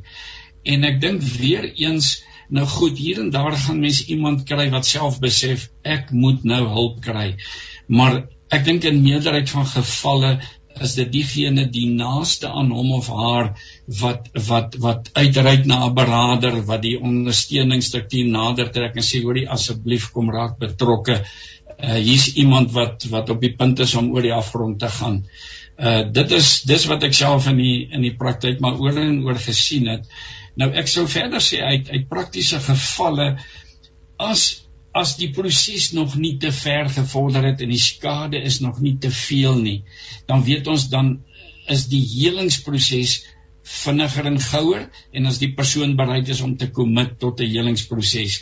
En ek dink weer eens nou goed hier en daar gaan mense iemand kry wat self besef ek moet nou hulp kry. Maar ek dink in meerderheid van gevalle is dit diegene die naaste aan hom of haar wat wat wat uitreik na 'n beraader wat die ondersteuningsstruktuur nader trek en sê hoorie asseblief kom raak betrokke. Uh hier's iemand wat wat op die punt is om oor die afgrond te gaan. Uh dit is dis wat ek self in die in die praktyk maar oor en oor gesien het. Nou ek sou verder sê uit uit praktiese gevalle as as die proses nog nie te ver gevorder het en die skade is nog nie te veel nie, dan weet ons dan is die helingsproses vinniger en gouer en as die persoon bereid is om te commit tot 'n helingsproses.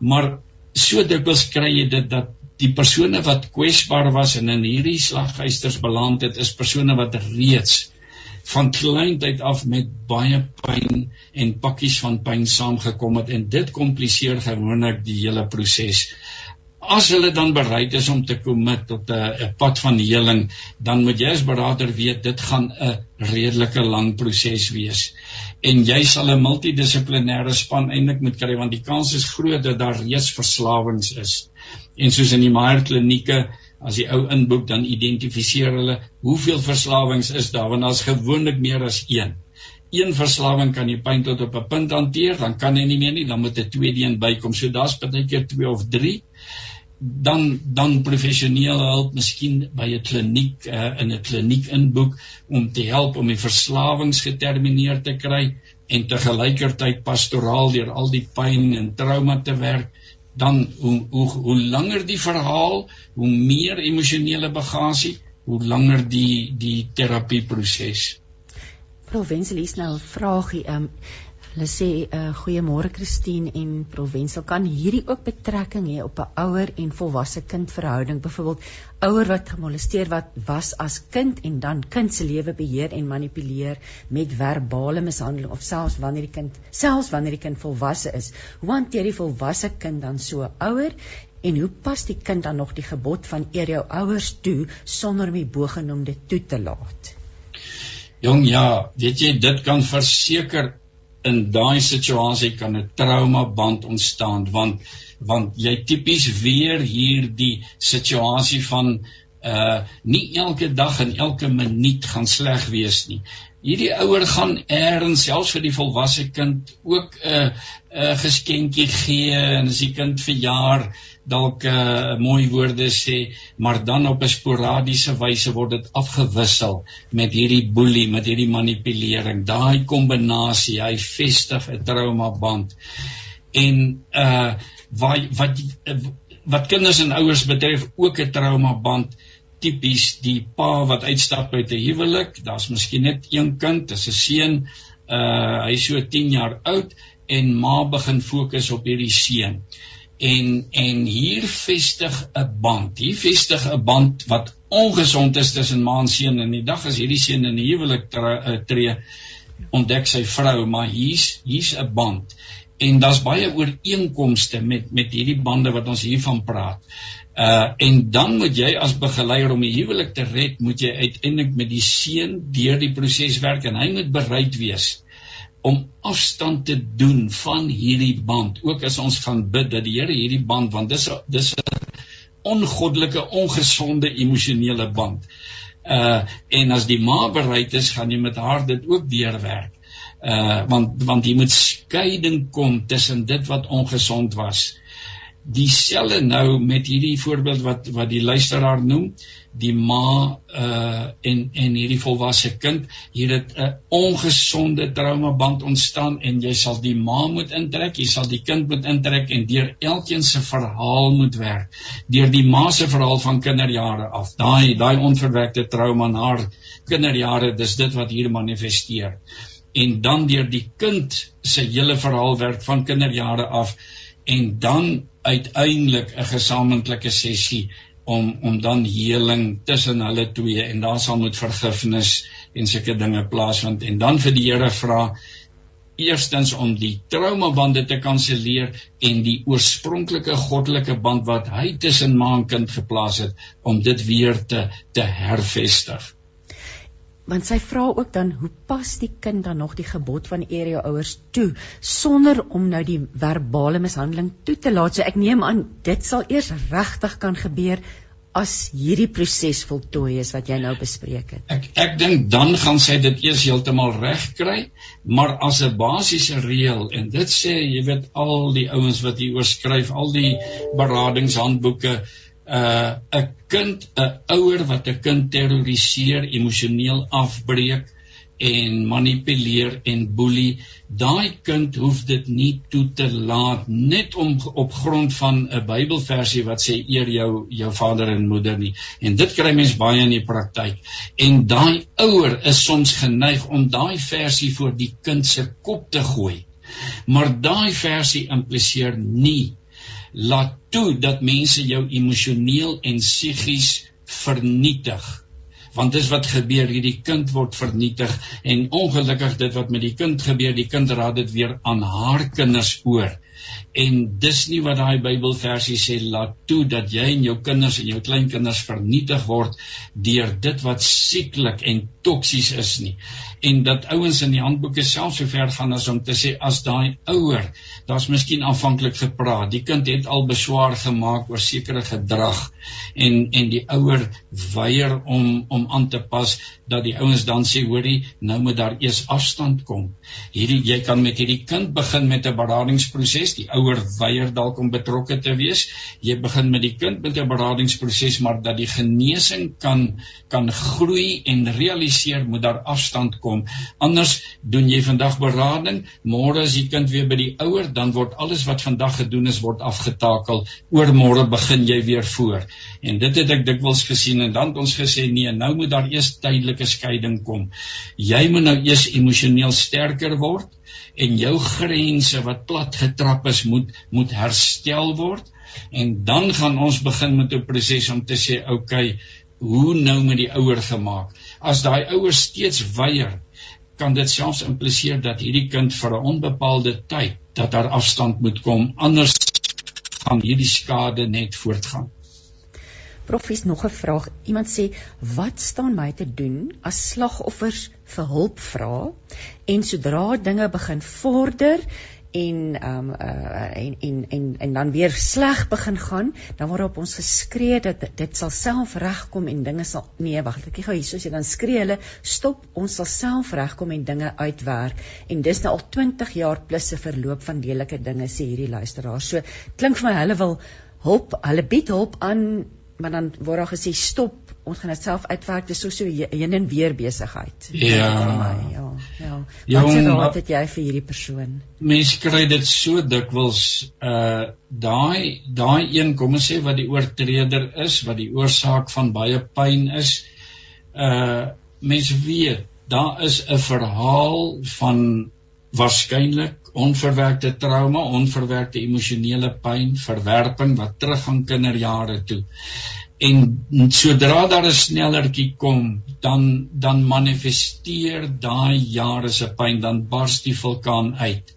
Maar so dikwels kry jy dit dat die persone wat kwesbaar was en in hierdie slaghuisters beland het, is persone wat reeds van kleintyd af met baie pyn en pakkies van pyn saamgekom het en dit kompliseer gewoonlik die hele proses. As hulle dan bereid is om te commit tot 'n pad van heling, dan moet jy as beraader weet dit gaan 'n redelike lang proses wees. En jy sal 'n multidissiplinêre span eintlik moet kry want die kans is groot dat daar reeds verslawings is. En soos in die Meyer klinieke as die ou inboek dan identifiseer hulle hoeveel verslawings is daar want daar's gewoonlik meer as een. Een verslawing kan jy pyn tot op 'n punt hanteer, dan kan jy nie meer nie, dan moet 'n tweede een bykom. So daar's baie keer 2 of 3 dan dan professionele hulp miskien by 'n kliniek uh, in 'n kliniek inboek om te help om die verslawings getermineer te kry en te gelykertyd pastoraal deur al die pyn en trauma te werk dan hoe hoe hoe langer die verhaal, hoe meer emosionele bagasie, hoe langer die die terapieproses. Provensies nou 'n vraagie, ehm um, Hulle sê uh, goeiemôre Christine en Provensel kan hierdie ook betrekking hê op 'n ouer en volwasse kind verhouding byvoorbeeld ouer wat gemolesteer wat was as kind en dan kind se lewe beheer en manipuleer met verbale mishandeling of selfs wanneer die kind selfs wanneer die kind volwasse is. Hoe hanteer die volwasse kind dan so ouer? En hoe pas die kind dan nog die gebod van eer jou ouers toe sonder om die bogenoemde toe te laat? Jong ja weet jy dit kan verseker in daai situasie kan 'n trauma band ontstaan want want jy tipies weer hier die situasie van uh nie elke dag en elke minuut gaan sleg wees nie. Hierdie ouer gaan eers selfs vir die volwasse kind ook 'n uh, 'n uh, geskenkie gee en as die kind verjaar uh dalk uh, mooi woorde sê, maar dan op 'n sporadiese wyse word dit afgewissel met hierdie boelie, met hierdie manipulering. Daai kombinasie, hy vestig 'n trauma band. En uh wat wat wat kinders en ouers betref ook 'n trauma band tipies die pa wat uitstap uit 'n huwelik, daar's miskien net een kind, dis 'n seun, uh hy is so 10 jaar oud en ma begin fokus op hierdie seun en en hier vestig 'n band. Hier vestig 'n band wat ongesond is tussen ma en seun en die dag as hierdie seun in die huwelik eh, tree ontdek sy vrou, maar hier's hier's 'n band. En daar's baie ooreenkomste met met hierdie bande wat ons hiervan praat. Uh en dan moet jy as begeleier om die huwelik te red, moet jy uiteindelik met die seun deur die proses werk en hy moet bereid wees om afstand te doen van hierdie band. Ook as ons gaan bid dat die Here hierdie band want dis dis 'n ongoddelike, ongesonde emosionele band. Uh en as die ma bereid is, gaan jy met haar dit ook deurwerk. Uh want want jy moet skeiding kom tussen dit wat ongesond was dieselfde nou met hierdie voorbeeld wat wat die luisteraar noem die ma uh en en hierdie volwasse kind hier het 'n ongesonde traumaband ontstaan en jy sal die ma moet intrek, jy sal die kind moet intrek en deur elkeen se verhaal moet werk. Deur die ma se verhaal van kinderjare af. Daai daai onverwerkte trauma na kinderjare, dis dit wat hier manifesteer. En dan deur die kind se hele verhaal werk van kinderjare af en dan uiteindelik 'n gesamentlike sessie om om dan heling tussen hulle twee en daar sal moet vergifnis en sulke dinge plaasvind. En dan vir die Here vra eerstens om die traumabande te kanselleer en die oorspronklike goddelike band wat hy tussen ma en kind geplaas het om dit weer te te hervestig want sy vra ook dan hoe pas die kind dan nog die gebod van eer jou ouers toe sonder om nou die verbale mishandeling toe te laat? So ek neem aan dit sal eers regtig kan gebeur as hierdie proses voltooi is wat jy nou bespreek het. Ek ek dink dan gaan sy dit eers heeltemal reg kry maar as 'n basiese reël en dit sê jy weet al die ouens wat hier oorskryf al die beradingshandboeke uh 'n kind, 'n ouer wat 'n kind terroriseer, emosioneel afbreek en manipuleer en boelie, daai kind hoef dit nie toe te laat net om op grond van 'n Bybelversie wat sê eer jou jou vader en moeder nie. En dit kry mens baie in die praktyk. En daai ouer is soms geneig om daai versie voor die kind se kop te gooi. Maar daai versie impliseer nie laat toe dat mense jou emosioneel en psigies vernietig. Want dis wat gebeur hierdie kind word vernietig. En ongelukkig dit wat met die kind gebeur die kind raad dit weer aan haar kinders oor en dis nie wat daai Bybelversie sê laat toe dat jy en jou kinders en jou kleinkinders vernietig word deur dit wat sieklik en toksies is nie. En dat ouens in die handboeke self so ver gaan as om te sê as daai ouer daar's miskien aanvanklik gepraat die kind het al beswaar gemaak oor sekere gedrag en en die ouer weier om om aan te pas dat die ouens dan sê hoorie nou moet daar eers afstand kom. Hierdie jy kan met hierdie kind begin met 'n beradingsproses die ouer weier dalk om betrokke te wees. Jy begin met die kind met 'n beradingsproses maar dat die genesing kan kan groei en realiseer moet daar afstand kom. Anders doen jy vandag berading môre as die kind weer by die ouer dan word alles wat vandag gedoen is word afgetakel. Oor môre begin jy weer voor. En dit het ek dikwels gesien en dan het ons gesê nee nou moet daar eers tydelike skeiding kom. Jy moet nou eers emosioneel sterker word en jou grense wat plat getrap is moet moet herstel word en dan gaan ons begin met 'n proses om te sê okay, hoe nou met die ouer gemaak? As daai ouer steeds weier, kan dit selfs impliseer dat hierdie kind vir 'n onbepaalde tyd dat daar afstand moet kom anders gaan hierdie skade net voortgaan. Profies nog 'n vraag. Iemand sê, "Wat staan my te doen as slagoffers vir hulp vra en sodra dinge begin vorder en um uh, en, en en en dan weer sleg begin gaan, dan word op ons geskree dat dit sal self regkom en dinge sal nee, wag, ek gou hier, soos jy dan skree hulle, stop, ons sal self regkom en dinge uitwerk. En dis nou al 20 jaar plus se verloop van lelike dinge sê hierdie luisteraar. So klink vir my hulle wil hulp, hulle bied hulp aan maar dan word daar gesê stop ons gaan dit self uitwerk. Dis so so heen en weer besigheid. Ja. My, ja ja. Wat sê wat het jy vir hierdie persoon? Mense kry dit so dikwels uh daai daai een kom ons sê wat die oortreder is wat die oorsaak van baie pyn is uh mense weet daar is 'n verhaal van waarskynlik onverwerkte trauma, onverwerkte emosionele pyn, verwerping wat teruggaan kinderjare toe. En sodra daar 'n snellertjie kom, dan dan manifesteer daai jare se pyn, dan bars die vulkaan uit.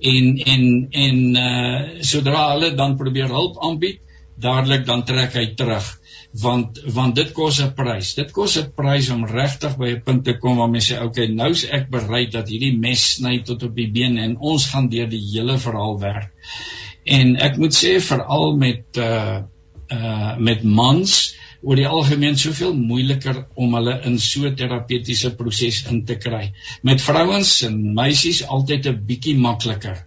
En en en uh sodra hulle dan probeer hulp aanbied, dadelik dan trek hy terug want want dit kos 'n prys. Dit kos 'n prys om regtig by 'n punt te kom waar mense sê, "Oké, okay, nou's ek bereid dat hierdie mes sny tot op die bene en ons gaan deur die hele verhaal werk." En ek moet sê veral met uh uh met mans oor die algemeen soveel moeiliker om hulle in so terapeutiese proses in te kry. Met vrouens en meisies altyd 'n bietjie makliker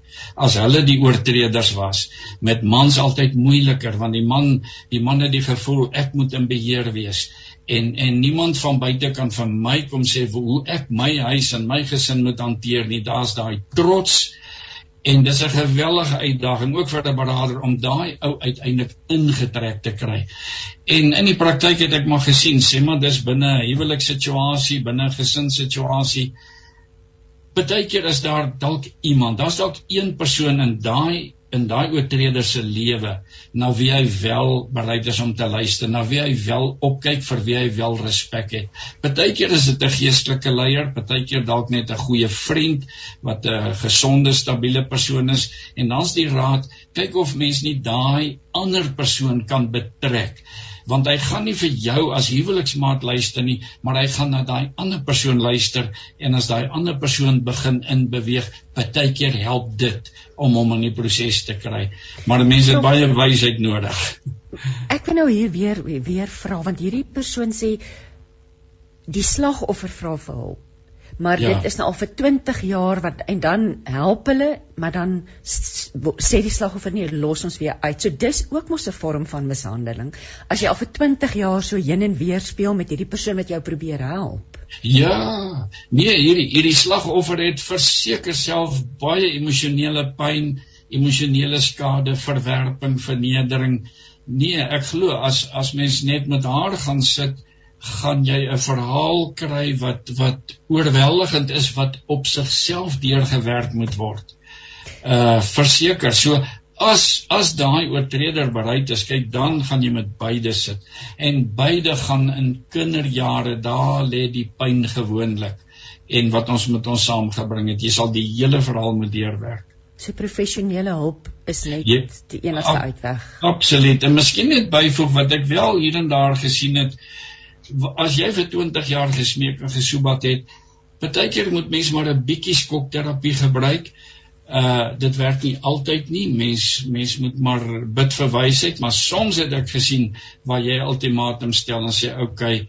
as hulle die oortreders was. Met mans altyd moeiliker want die man, die man het die gevoel ek moet in beheer wees en en niemand van buite kan vir my kom sê hoe ek my huis en my gesin moet hanteer nie. Daar's daai trots En dis 'n geweldige uitdaging ook vir 'n beraader om daai ou uiteindelik ingetrek te kry. En in die praktyk het ek maar gesien, sê maar dis binne 'n huwelikssituasie, binne 'n gesinssituasie. Partykeer is daar dalk iemand, daar's dalk een persoon in daai in daai oortreder se lewe na wie hy wel bereid is om te luister, na wie hy wel opkyk, vir wie hy wel respek het. Partykeer is dit 'n geestelike leier, partykeer dalk net 'n goeie vriend wat 'n gesonde, stabiele persoon is en dan's die raad, kyk of mens nie daai ander persoon kan betrek want hy gaan nie vir jou as huweliksmaat luister nie, maar hy gaan na daai ander persoon luister en as daai ander persoon begin in beweeg, partykeer help dit om hom in die proses te kry. Maar mense het baie wysheid nodig. Ek wil nou hier weer weer vra want hierdie persoon sê die slagoffer vra vir hulp maar ja. dit is nou al vir 20 jaar wat en dan help hulle maar dan sê die slagoffer nee los ons weer uit. So dis ook mos 'n vorm van mishandeling. As jy al vir 20 jaar so heen en weer speel met hierdie persoon wat jou probeer help. Ja. Nee, hierdie hierdie slagoffer het verseker self baie emosionele pyn, emosionele skade, verwerping, vernedering. Nee, ek glo as as mens net met haar gaan sit gaan jy 'n verhaal kry wat wat oorweldigend is wat op sigself deurgewerk moet word. Uh verseker, so as as daai oortreder bereid is, kyk dan gaan jy met beide sit en beide gaan in kinderjare daar lê die pyn gewoonlik en wat ons met ons saamgebring het, jy sal die hele verhaal moet deurwerk. So professionele hulp is net jy, die enigste ab, uitweg. Absoluut. En miskien net byvoeg wat ek wel hier en daar gesien het, as jy vir 20 jaar gesmeek en gesoebat het, partykeer moet mens maar 'n bietjie skokterapie gebruik. Uh dit werk nie altyd nie. Mens mens moet maar bid vir wysheid, maar soms het ek gesien waar jy ultimatum stel en sê okay,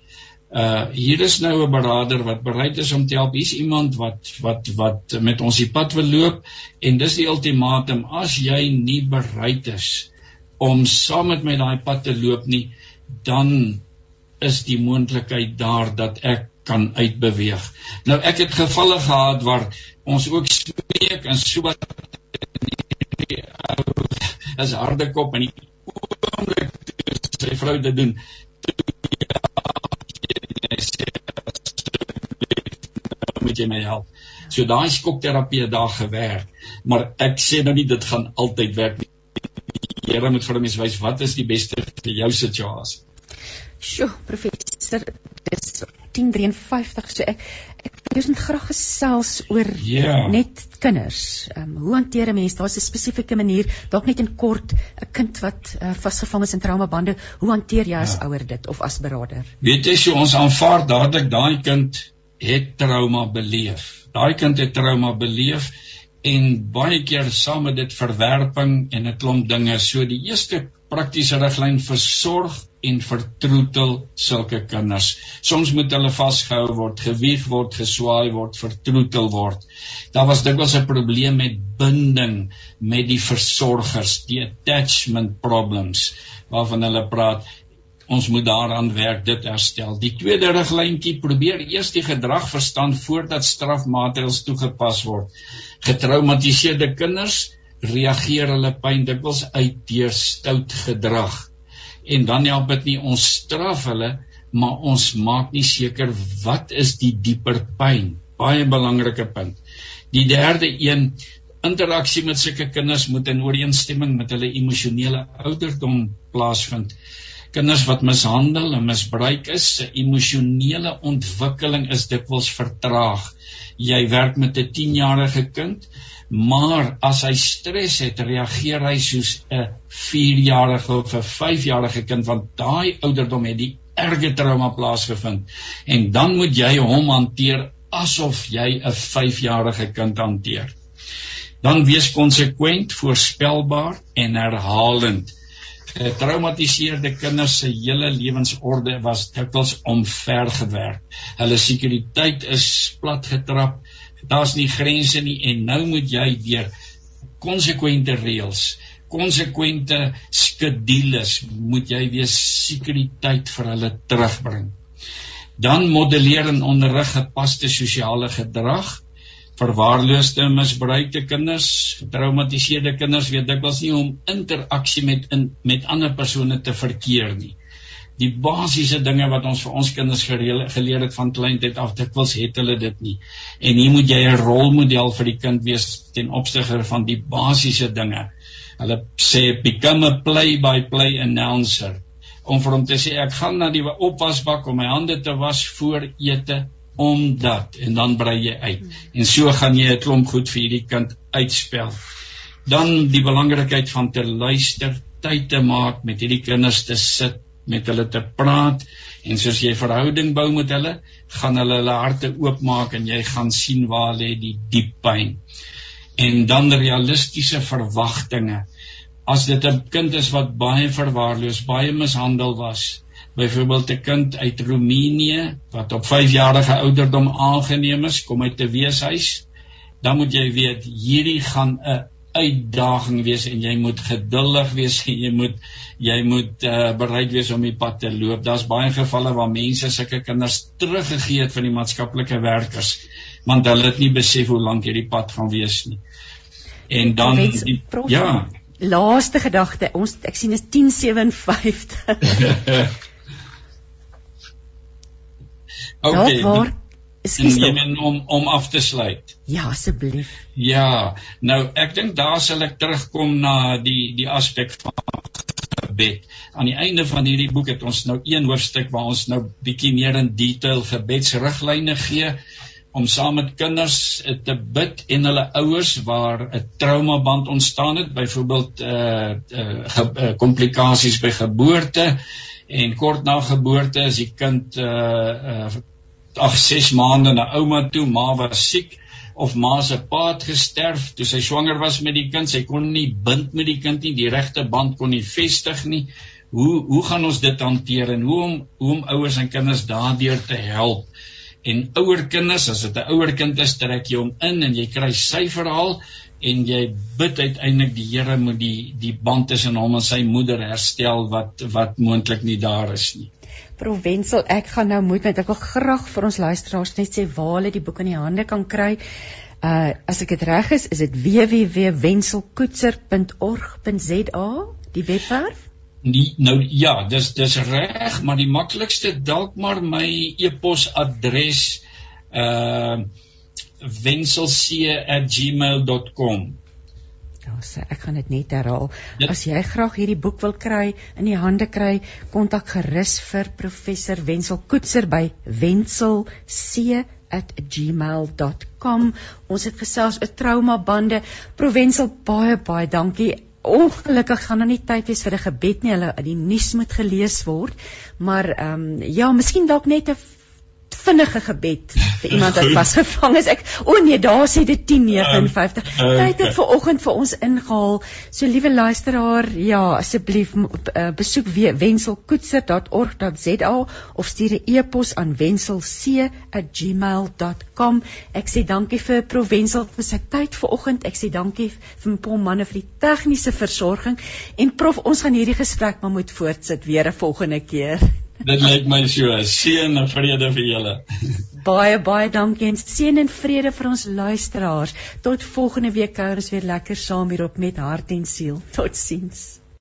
uh hier is nou 'n beraader wat bereid is om te help. Hier's iemand wat wat wat met ons die pad wil loop en dis die ultimatum. As jy nie bereid is om saam met my daai pad te loop nie, dan is die moontlikheid daar dat ek kan uitbeweeg. Nou ek het gevalle gehad waar ons ook spreek en so wat as harde kop en die oomblik sy vrou dit doen moet jy my help. So daai skokterapie het daar gewerk, maar ek sê nou nie dit gaan altyd werk nie. Die Here moet vir mense wys wat is die beste vir jou situasie. Sjoe, professor, dis 1053 so ek ek wil net graag gesels oor yeah. Ja. net kinders. Ehm um, hoe hanteer 'n mens? Daar's 'n spesifieke manier, dalk net in kort, 'n kind wat uh, vasgevang is in traumabande, hoe hanteer jy as ja. ouer dit of as beraader? Weet jy, so ons aanvaar dadelik daai kind het trauma beleef. Daai kind het trauma beleef en baie keer saam met dit verwerping en 'n klomp dinge. So die eerste praktiese riglyn vir sorg en vertroetel sulke kinders. Soms moet hulle vasgehou word, gewieg word, geswaai word, vertroetel word. Daar was dikwels 'n probleem met binding met die versorgers, die attachment problems waarvan hulle praat. Ons moet daaraan werk dit herstel. Die tweede riglyntjie probeer eers die gedrag verstaan voordat strafmaatreëls toegepas word. Getraumatiseerde kinders reageer hulle pyn dikwels uit deur stout gedrag. En dan help dit nie ons straf hulle, maar ons maak nie seker wat is die dieper pyn. Baie belangrike punt. Die derde een, interaksie met sulke kinders moet in ooreenstemming met hulle emosionele ouderdom plaasvind. Kinders wat mishandel en misbruik is, se emosionele ontwikkeling is dikwels vertraag. Jy werk met 'n 10-jarige kind, maar as hy stres het, reageer hy soos 'n 4-jarige of 'n 5-jarige kind want daai ouderdom het die erge trauma plaasgevind en dan moet jy hom hanteer asof jy 'n 5-jarige kind hanteer. Dan wees konsekwent, voorspelbaar en herhalend. getraumatiseerde kinders se hele lewensorde was dikwels omvergewerk. Hulle sekuriteit is platgetrap. Daar's nie grense nie en nou moet jy deur konsekwente reëls, konsekwente skedules moet jy weer sekuriteit vir hulle terugbring. Dan modelleer en onderrig gepaste sosiale gedrag verwaarloosde misbruikte kinders, getraumatiseerde kinders weet dikwels nie om interaksie met in, met ander persone te verkeer nie. Die basiese dinge wat ons vir ons kinders gereel, geleer het van kleintyd af, dikwels het hulle dit nie. En hier moet jy 'n rolmodel vir die kind wees ten opsigte van die basiese dinge. Hulle sê become a play by play announcer om vir hom te sê ek gaan na die opwasbak om my hande te was voor ete omdat en dan brei jy uit. En so gaan jy 'n klomp goed vir hierdie kind uitspel. Dan die belangrikheid van te luister, tyd te maak met hierdie kinders te sit, met hulle te praat en soos jy verhouding bou met hulle, gaan hulle hulle harte oopmaak en jy gaan sien waar lê die diep pyn. En dan realistiese verwagtinge. As dit 'n kind is wat baie verwaarloos, baie mishandel was, byvoorbeeld 'n kind uit Roemenië wat op 5 jarige ouderdom aangeneem is, kom uit 'n weeshuis, dan moet jy weet hierdie gaan 'n uitdaging wees en jy moet geduldig wees en jy moet jy moet uh, bereid wees om die pad te loop. Daar's baie gevalle waar mense sulke kinders teruggegee het van die maatskaplike werkers want hulle het nie besef hoe lank hierdie pad gaan wees nie. En dan die, ja, laaste gedagte, ons ek sien is 10:57. Okay. Waar Ekskuus om om af te sluit. Ja, asseblief. Ja, nou ek dink daar sal ek terugkom na die die aspek van gebed. Aan die einde van hierdie boek het ons nou een hoofstuk waar ons nou bietjie meer in detail gebedsriglyne gee om saam met kinders te bid en hulle ouers waar 'n traumaband ontstaan het, byvoorbeeld eh uh, uh, uh, komplikasies by geboorte en kort na geboorte is die kind eh uh, uh, ag 6 maande na ouma toe, ma was siek of ma se pa het gesterf toe sy swanger was met die kind. Sy kon nie bind met die kind nie, die regte band kon nie vestig nie. Hoe hoe gaan ons dit hanteer en hoe om hoe om ouers en kinders daardeur te help? En ouer kinders, as dit 'n ouer kind is, trek jy hom in en jy kry sy verhaal en jy bid uiteindelik die Here moet die die band tussen hom en sy moeder herstel wat wat moontlik nie daar is nie. Prof Wenzel, ek gaan nou moet net ek wil graag vir ons luisteraars net sê waar hulle die boek in die hande kan kry. Uh as ek dit reg is, is dit www.wenzelkoetser.org.za, die webwerf? Nie nou ja, dis dis reg, maar die maklikste dalk maar my e-posadres uh wenzelc@gmail.com. Ja, sê ek gaan dit net herhaal. Ja. As jy graag hierdie boek wil kry, in die hande kry, kontak gerus vir professor Wenzel Koetser by wenzelc@gmail.com. Ons het gesels 'n trauma bande. Prof Wenzel, baie baie dankie. Ongelukkig gaan daar nie tyd wees vir 'n gebed nie. Hulle die nuus moet gelees word. Maar ehm um, ja, miskien dalk net 'n vinnige gebed vir iemand wat vasgevang is. Ek o oh nee, daar sê dit 10:59. Um, uh, Tyd het ver oggend vir ons ingehaal. So liewe luisteraar, ja, asseblief uh, besoek weer wenselkoetser.org.za of stuur 'n e-pos aan wenselc@gmail.com. Ek sê dankie vir Prof Wensel vir sy tyd ver oggend. Ek sê dankie vir Paul manne vir die tegniese versorging en Prof, ons gaan hierdie gesprek maar moet voortsit weer 'n volgende keer. Dit lyk my so. Seën en vrede vir julle. Baie baie dankie en seën en vrede vir ons luisteraars. Tot volgende week kuier ons weer lekker saam hier op met hart en siel. Totsiens.